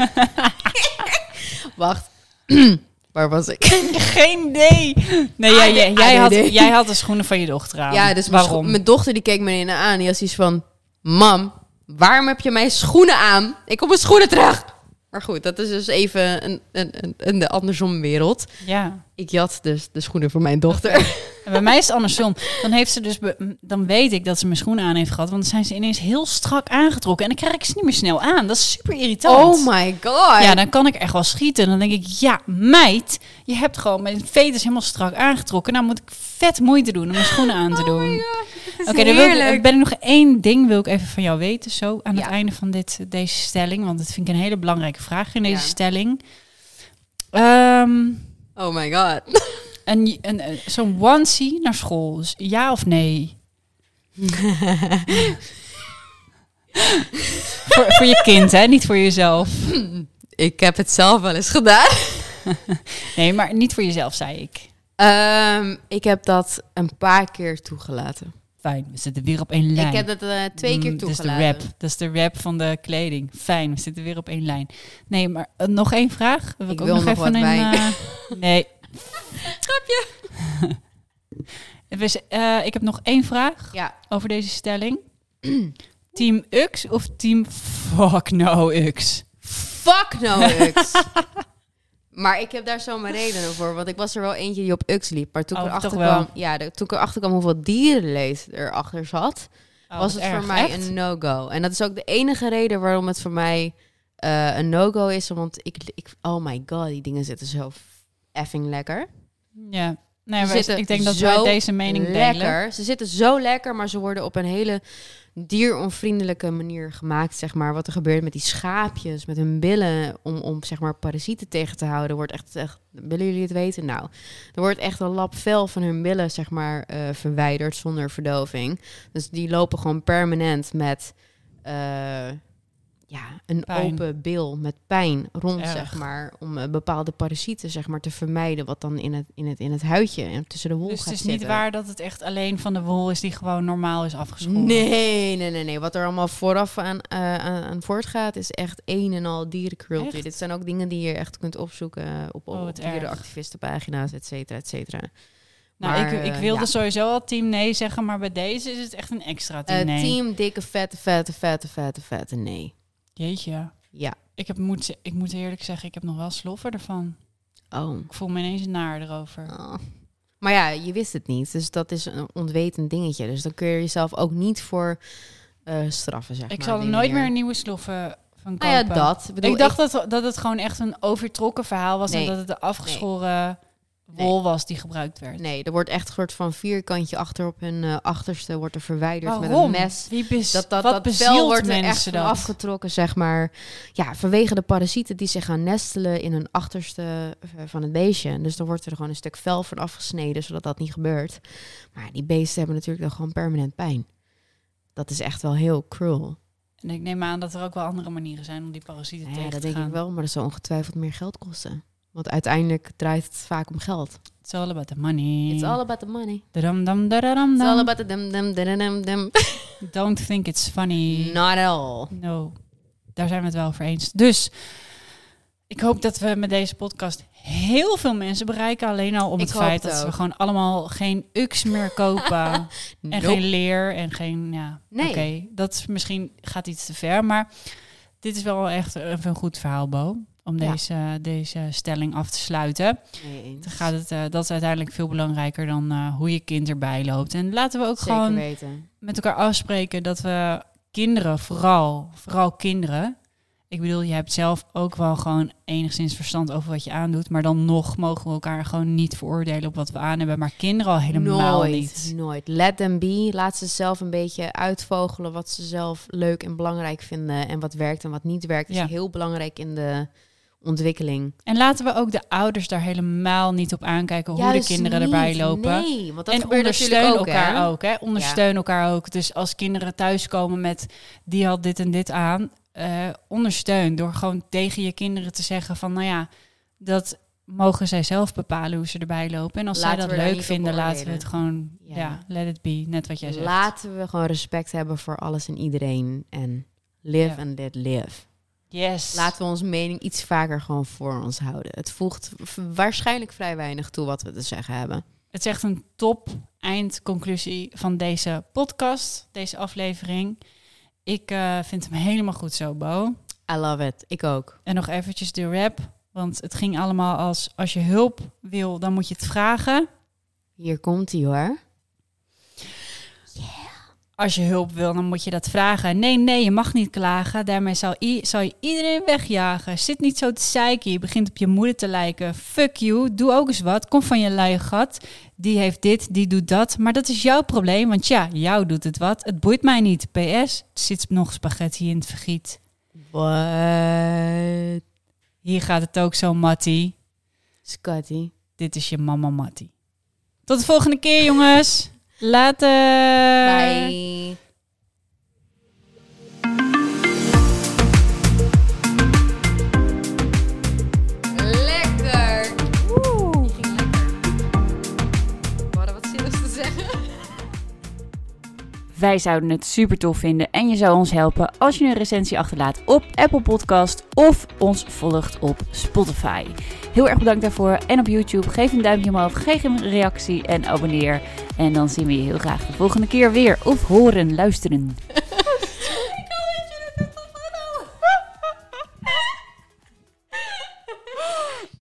Wacht. Waar was ik? Geen idee. Nee, jij, jij, jij, had, ADD. jij had de schoenen van je dochter aan. Ja, dus Waarom? mijn dochter die keek me in aan. Die had iets van... Mam, waarom heb je mijn schoenen aan? Ik kom mijn schoenen terug. Maar goed, dat is dus even een, een, een, de andersom wereld. Ja. Ik jat dus de schoenen van mijn dochter. En bij mij is het andersom. Dan heeft ze dus, dan weet ik dat ze mijn schoenen aan heeft gehad, want dan zijn ze ineens heel strak aangetrokken en dan krijg ik ze niet meer snel aan. Dat is super irritant. Oh my god. Ja, dan kan ik echt wel schieten. Dan denk ik, ja, meid, je hebt gewoon mijn veters helemaal strak aangetrokken. Nou moet ik vet moeite doen om mijn schoenen aan te Oh doen. Oké, dan wil ik, ben ik nog één ding wil ik even van jou weten, zo aan het einde van dit, deze stelling, want dat vind ik een hele belangrijke vraag in deze Ja. stelling. Ehm, Oh my god. een, een- zo'n onesie naar school, dus ja of nee? voor, voor je kind, hè? Niet voor jezelf. Ik heb het zelf wel eens gedaan. Nee, maar niet voor jezelf, zei ik. Ehm, ik heb dat een paar keer toegelaten. Fijn, we zitten weer op één lijn. Ik heb dat eh, twee keer Mm, Dat is de toegelaten. rap. Dat is de rap van de kleding. Fijn, we zitten weer op één lijn. Nee, maar eh, nog één vraag. Wil Ik ook wil nog wat een, wijn. eh, nee. Grapje. ik heb nog één vraag Ja. over deze stelling. team Ux of team fuck no Ux? Fuck no Ux. maar ik heb daar zo mijn redenen voor. Want ik was er wel eentje die op Ux liep. Maar toen ik Oh, erachter kwam, ja, de- toen ik erachter kwam hoeveel dierenleed erachter zat, Oh, was het voor mij Echt? een no-go. En dat is ook de enige reden waarom het voor mij eh, een no-go is. Want ik, ik, oh my god, die dingen zitten zo effing lekker. Ja. Nee, wij- zitten ik denk dat wij deze mening lekker. delen. Ze zitten zo lekker, maar ze worden op een hele dieronvriendelijke manier gemaakt, zeg maar. Wat er gebeurt met die schaapjes, met hun billen, om, om zeg maar parasieten tegen te houden, wordt echt, echt, willen jullie het weten? Nou, er wordt echt een lap vel van hun billen, zeg maar, eh, verwijderd zonder verdoving. Dus die lopen gewoon permanent met, eh, ja, een Pijn. open bil met pijn rond, Erg. zeg maar, om eh, bepaalde parasieten, zeg maar, te vermijden, wat dan in het, in het, in het huidje en tussen de wol Dus gaat het is niet zitten. waar dat het echt alleen van de wol is die gewoon normaal is afgeschoren. Nee, nee, nee, nee. Wat er allemaal vooraf aan, eh, aan, voortgaat, is echt een en al dierencruelty. Echt? Dit zijn ook dingen die je echt kunt opzoeken op, op, Oh, op dierenactivistenpagina's, et cetera, et cetera. Nou, Maar, ik, ik eh, wilde ja. sowieso al team nee zeggen, maar bij deze is het echt een extra team Eh, nee. Team dikke, vette, vette, vette, vette, vette, nee. Jeetje. Ja. Ik, heb, moet, ik moet eerlijk zeggen, ik heb nog wel sloffen ervan. Oh. Ik voel me ineens naar erover. Oh. Maar ja, je wist het niet. Dus dat is een ontwetend dingetje. Dus dan kun je jezelf ook niet voor eh, straffen, zeg ik maar. zal er nooit meer nieuwe sloffen van kopen. Nou ja, dat. Ik, bedoel, ik dacht dat, dat het gewoon echt een overtrokken verhaal was Nee. en dat het de afgeschoren Nee. Wol was die gebruikt werd. Nee, er wordt echt een soort van vierkantje achter op hun eh, achterste wordt er verwijderd met een mes. Wie Dat, dat, dat vel wordt er echt dat? afgetrokken, zeg maar. Ja, vanwege de parasieten die zich gaan nestelen in hun achterste eh, van het beestje. Dus dan wordt er gewoon een stuk vel van afgesneden, zodat dat niet gebeurt. Maar die beesten hebben natuurlijk dan gewoon permanent pijn. Dat is echt wel heel cruel. En ik neem aan dat er ook wel andere manieren zijn om die parasieten Ja, tegen dat te denk gaan. ik wel, maar dat zal ongetwijfeld meer geld kosten. Want uiteindelijk draait het vaak om geld. It's all about the money. It's all about the money. Dadam, dam, dadadam, It's all dam. about the dum dum dum. Don't think it's funny. Not at all. No, daar zijn we het wel over eens. Dus ik hoop dat we met deze podcast heel veel mensen bereiken. Alleen al om het feit het dat we gewoon allemaal geen UX meer kopen. En geen leer en geen, ja, Nee. oké. Dat is misschien gaat iets te ver, maar dit is wel echt een goed verhaal, Bo. Om Ja. deze, deze stelling af te sluiten. Nee. Dan gaat het, eh, dat is uiteindelijk veel belangrijker dan eh, hoe je kind erbij loopt. En laten we ook Zeker gewoon weten. met elkaar afspreken dat we kinderen, vooral, vooral kinderen. Ik bedoel, je hebt zelf ook wel gewoon enigszins verstand over wat je aandoet. Maar dan nog mogen we elkaar gewoon niet veroordelen op wat we aan hebben. Maar kinderen al helemaal nooit, niet. Nooit. Let them be. Laat ze zelf een beetje uitvogelen wat ze zelf leuk en belangrijk vinden. En wat werkt en wat niet werkt. Dat Ja. is heel belangrijk in de ontwikkeling. En laten we ook de ouders daar helemaal niet op aankijken hoe de kinderen niet. erbij lopen. Nee, want dat en ondersteun ook. elkaar hè? ook. Hè? Ondersteun elkaar ook. Dus als kinderen thuiskomen met die had dit en dit aan, eh, ondersteun door gewoon tegen je kinderen te zeggen van, nou ja, dat mogen zij zelf bepalen hoe ze erbij lopen. En als Laten zij dat leuk vinden, laten we het gewoon, Ja. ja. let it be, net wat jij zegt. Laten we gewoon respect hebben voor alles en iedereen. En live Ja. and let live. Yes. Laten we onze mening iets vaker gewoon voor ons houden. Het voegt waarschijnlijk vrij weinig toe wat we te zeggen hebben. Het is echt een top eindconclusie van deze podcast, deze aflevering. Ik eh, vind hem helemaal goed zo, Bo. I love it. Ik ook. En nog eventjes de rap. Want het ging allemaal als als je hulp wil, dan moet je het vragen. Hier komt hij hoor. Als je hulp wil, dan moet je dat vragen. Nee, nee, je mag niet klagen. Daarmee zal, i- zal je iedereen wegjagen. Zit niet zo te zeiken. Je begint op je moeder te lijken. Fuck you. Doe ook eens wat. Kom van je luie gat. Die heeft dit, die doet dat. Maar dat is jouw probleem. Want ja, jou doet het wat. Het boeit mij niet. PS, er zit nog spaghetti in het vergiet. What? Hier gaat het ook zo, Mattie. Scotty. Dit is je mama Mattie. Tot de volgende keer, jongens. Later. Bye. Wij zouden het super tof vinden en je zou ons helpen als je een recensie achterlaat op Apple Podcast of ons volgt op Spotify. Heel erg bedankt daarvoor en op YouTube geef een duimpje omhoog, geef een reactie en abonneer. En dan zien we je heel graag de volgende keer weer of horen, luisteren.